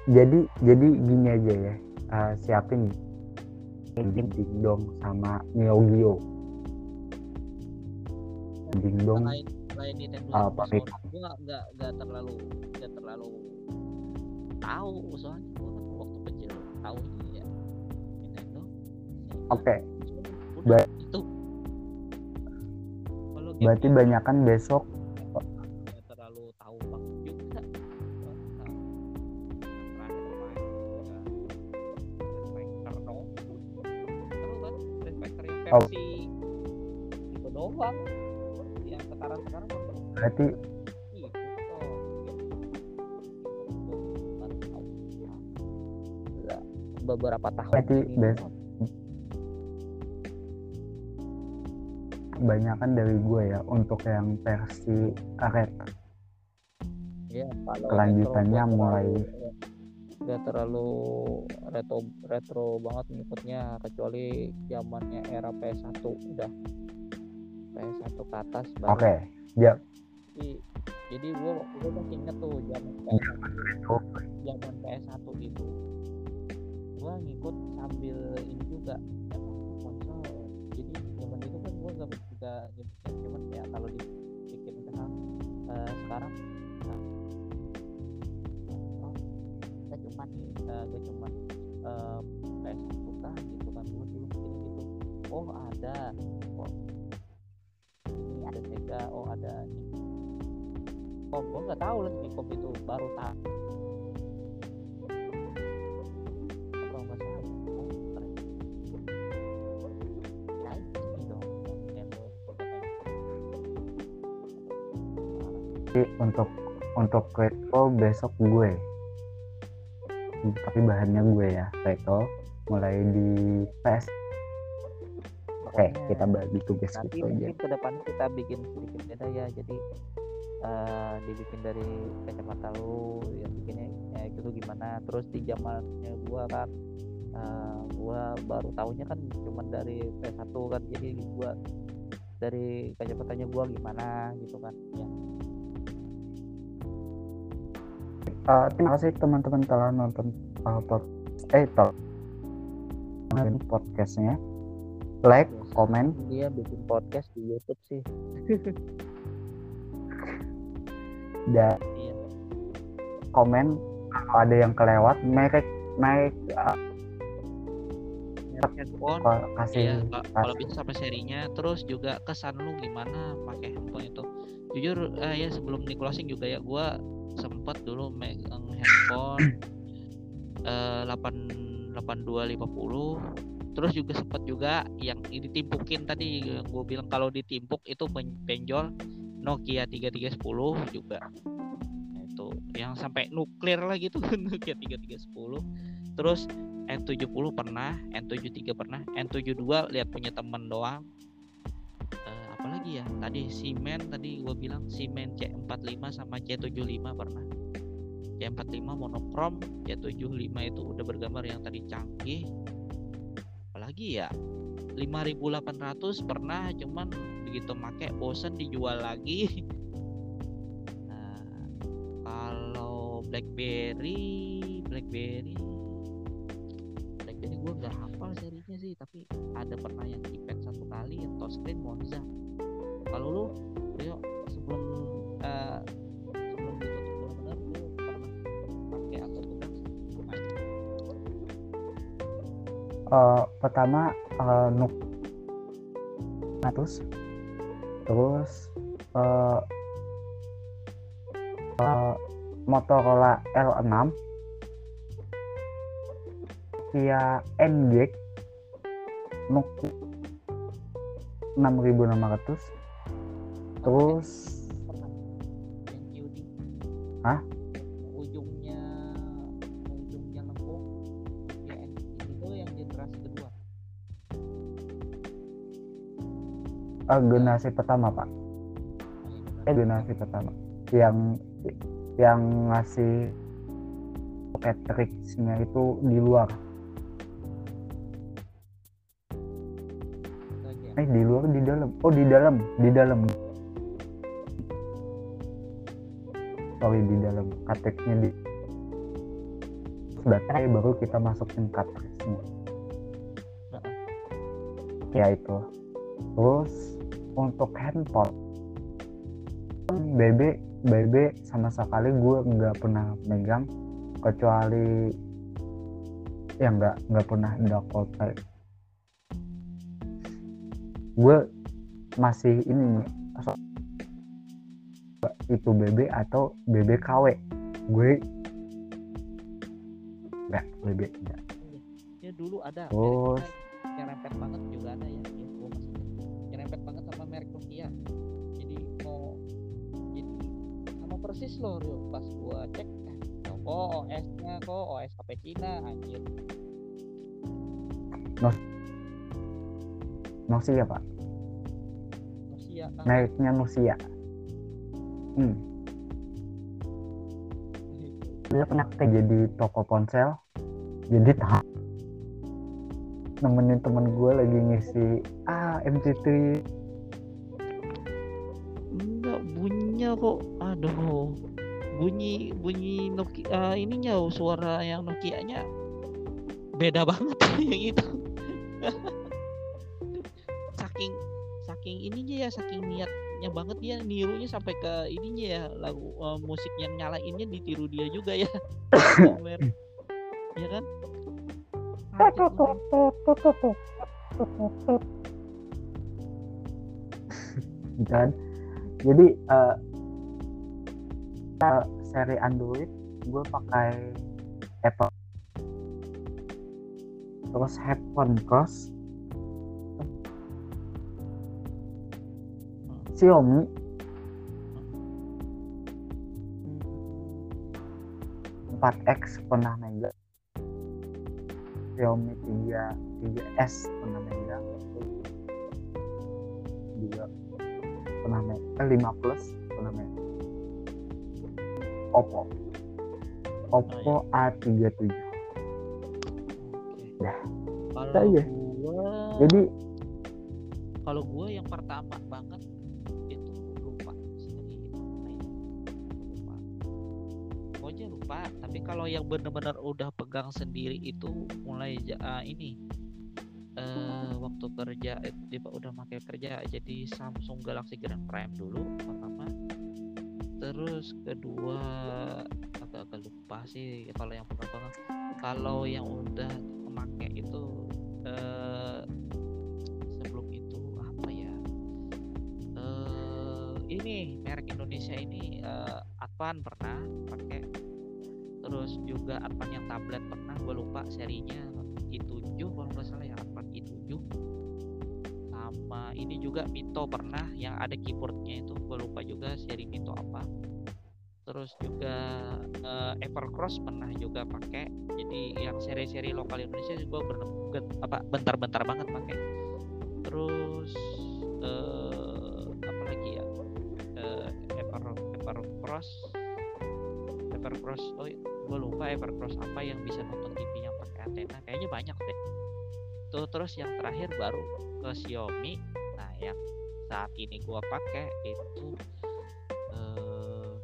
Jadi jadi gini aja ya eh, siapin Ding Ding Dong sama Neo Geo. Ding Dong.
Selain selain Nintendo
Ah, pakai-
Sony gue nggak nggak nggak terlalu nggak terlalu tahu soalnya gue waktu kecil tahu ya Nintendo.
Oke.
Sony, game
berarti banyakan besok.
Nggak terlalu tahu banget juga. Kan
Oh.
itu doang. Yang sekarang sekarang
berarti
tahu. Lah, beberapa tahun
Berarti
ini
bes-
doang.
banyakan dari gue ya untuk yang versi red
Iya, kalau
Kelanjutannya
retro
mulai-
terlalu- nggak terlalu retro retro banget ngikutnya kecuali zamannya era PS1 udah. PS1 ke atas
oke ya
jadi, jadi gua gua masih inget tuh zaman PS1 zaman PS1 itu. Gua ngikut sambil ini juga gua nggak nggak nggak cuman ya kalau dibikin sekarang eh, sekarang oh, gak cuma nih eh, gak cuma eh, PS1 kah gitu kan gua dulu mikirnya gitu. Oh ada. Oh. Ini ada Sega oh ada Kom, gue nggak tahu lagi Kom itu baru tahu.
Untuk untuk retro besok gue. Tapi bahannya gue ya retro mulai di PS oke
Pokoknya
kita bagi tugas
nanti
gitu aja.
mungkin ke depannya kita bikin sedikit beda ya jadi eh, dibikin dari kacamata lu yang bikinnya ya itu tuh gimana. Terus di zamannya gua kan eh, gua baru tahunya kan cuman dari PS1 kan. Jadi gua dari kacamatanya gua gimana gitu kan ya
Eh, terima kasih teman-teman telah nonton uh, pod- eh tel- nonton podcastnya. Like
Biasa.
komen
dia bikin podcast di YouTube sih.
Dan
iya.
komen kalau ada yang kelewat merek naik uh,
handphone
ko- kasih
Iya, ka- kalau bisa sampai serinya, terus juga kesan lu gimana pakai handphone itu. Jujur eh, ya sebelum di closing juga ya, gua sempet dulu megang handphone eh 8 8250 terus juga sempet juga yang ditimpukin tadi gue bilang kalau ditimpuk itu ben- benjol Nokia 3310 juga. Nah, itu yang sampai nuklir lah gitu Nokia 3310 terus N70 pernah N73 pernah N72 lihat punya temen doang apalagi ya? Tadi Simen tadi gue bilang Simen C45 sama C75 pernah. C45 monokrom C75 itu udah bergambar yang tadi canggih. Apalagi ya? 5800 pernah cuman begitu make bosen dijual lagi. Nah, kalau BlackBerry BlackBerry BlackBerry gue nggak hafal serinya sih tapi ada pernah yang keypad satu kali yang touchscreen Monza kalau lu Rio sebelum eh, sebelum benar-benar lu pernah pakai atau bukan
Eh, pertama eh, Nuk. 100 terus? Eh, eh, Motorola L6 Nokia NG Nokia 6600 terus? Hah?
ujungnya ujungnya lengkung. ya itu yang generasi kedua.
Ah generasi pertama pak. Eh
generasi
pertama. Yang yang ngasih Patricknya itu di luar. Eh di luar di dalam. Oh di dalam. Di dalam. Sorry di dalam kateknya di baterai baru kita masukin cartridge-nya ya itu. Terus untuk handphone BB BB sama sekali gue nggak pernah megang kecuali ya nggak nggak pernah Dakota gue masih ini nih itu BB atau BBKW gue nggak BB enggak
ya. Dulu ada.
Terus.
yang rempet banget juga ada ya, ya masih ingat. yang rempet banget sama merek Nokia. Jadi mau jadi sama persis loh Rio. pas gua cek eh, kok OS nya kok OS HP Cina anjir.
Nokia pak.
Nokia ah,
mereknya Nokia hmm. dia pernah kayak jadi toko ponsel jadi tahu nemenin temen gue lagi ngisi ah MT3
enggak bunyinya kok. Aduh bunyi bunyi Nokia ininya oh, suara yang Nokia nya beda banget yang itu. Saking saking ininya ya saking niatnya banget dia nirunya sampai ke ininya ya lagu eh, musik yang nyalainnya ditiru dia juga ya. Ya kan?
Kan? Jadi eh, seri Android gue pakai Apple. Terus headphone cross Xiaomi. 4X pernah megang. Xiaomi 3 3S pernah megang. Juga pernah megang. Eh, 5 plus pernah megang. Oppo. Oppo A37
Oke.
Dah.
Kalau gua
jadi
kalau gua yang pertama pokoknya lupa. Tapi kalau yang bener-bener udah pegang sendiri itu mulai ah, ini eh waktu kerja eh, dia udah pakai kerja jadi Samsung Galaxy Grand Prime dulu pertama. Terus kedua agak-agak lupa sih kalau yang pegang kalau yang udah memakai itu sebelum itu apa ya? Ini merek Indonesia ini eh Advan pernah pakai terus juga Advan yang tablet pernah gue lupa serinya. I7 kalau nggak salah ya Advan i7 sama ini juga Mito pernah yang ada keyboardnya itu. Gue lupa juga seri Mito apa. Terus juga eh, Evercross pernah juga pakai. Jadi yang seri-seri lokal Indonesia gue apa bentar-bentar banget pakai. Terus eh apa lagi ya? Eh Ever Evercross. Evercross oh gue lupa Evercross apa yang bisa nonton TV yang pakai antena. Kayaknya banyak deh. Tuh terus yang terakhir baru ke Xiaomi. Nah yang saat ini gua pakai itu eh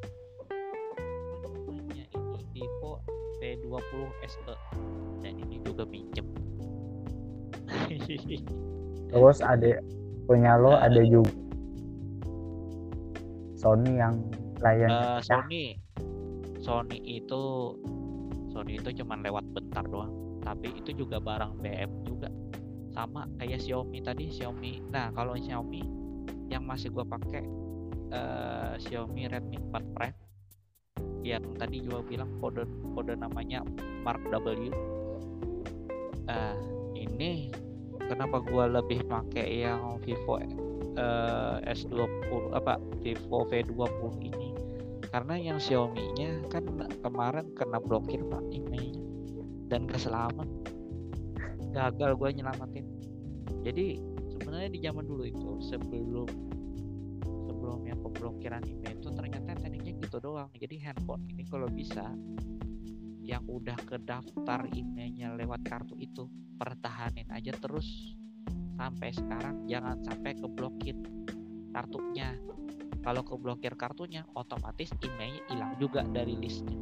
namanya ini? Vivo V20 SE dan ini juga minjem
terus ada punya lo
Eh.
ada juga Sony yang
Eh,
pecah.
Sony Sony itu Sony itu cuman lewat bentar doang. Tapi itu juga barang BM juga. Sama kayak Xiaomi tadi Xiaomi. Nah kalau Xiaomi yang masih gua pakai eh, Xiaomi Redmi 4 Prime yang tadi juga bilang kode kode namanya Mark W. Eh, ini kenapa gua lebih pakai yang Vivo eh, S20 apa Vivo V20 ini karena yang Xiaomi-nya kan kemarin kena blokir pak emailnya. Dan keselamat gagal gue nyelamatin. Jadi sebenarnya di zaman dulu itu sebelum sebelum yang pemblokiran email itu ternyata tekniknya gitu doang. Jadi handphone ini kalau bisa yang udah ke daftar emailnya lewat kartu itu pertahanin aja terus. Sampai sekarang jangan sampai keblokir kartunya kalau keblokir kartunya otomatis emailnya hilang juga dari listnya.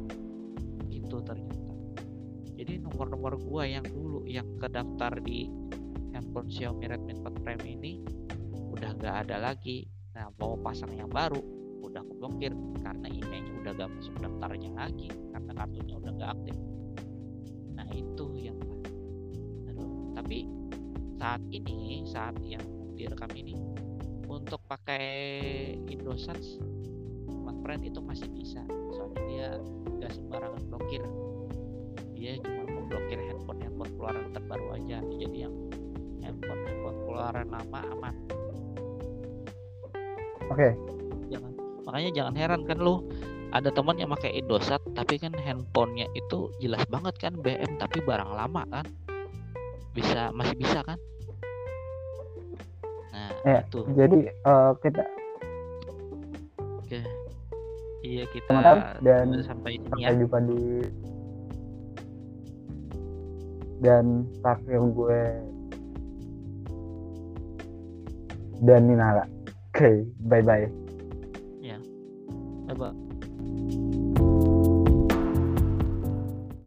Itu ternyata. Jadi nomor-nomor gua yang dulu yang kedaftar di handphone Xiaomi Redmi 4 Prime ini udah nggak ada lagi. Nah mau pasang yang baru udah keblokir karena emailnya udah gak masuk daftarnya lagi karena kartunya udah nggak aktif. Nah itu yang Aduh, tapi saat ini saat yang direkam ini untuk pakai Indosat Smart Friend itu masih bisa. Soalnya dia nggak sembarangan blokir. Dia cuma memblokir handphone handphone keluaran terbaru aja. Jadi yang handphone handphone keluaran lama aman.
Oke.
Jangan makanya jangan heran kan lu ada teman yang pakai Indosat tapi kan handphonenya itu jelas banget kan BM tapi barang lama kan. Bisa masih bisa kan nah
Ya,
itu
jadi eh, kita
oke. Iya kita
Teman-teman, dan
sampai sini ya
sampai jumpa di dan terakhir gue dan Ninala oke bye bye
Coba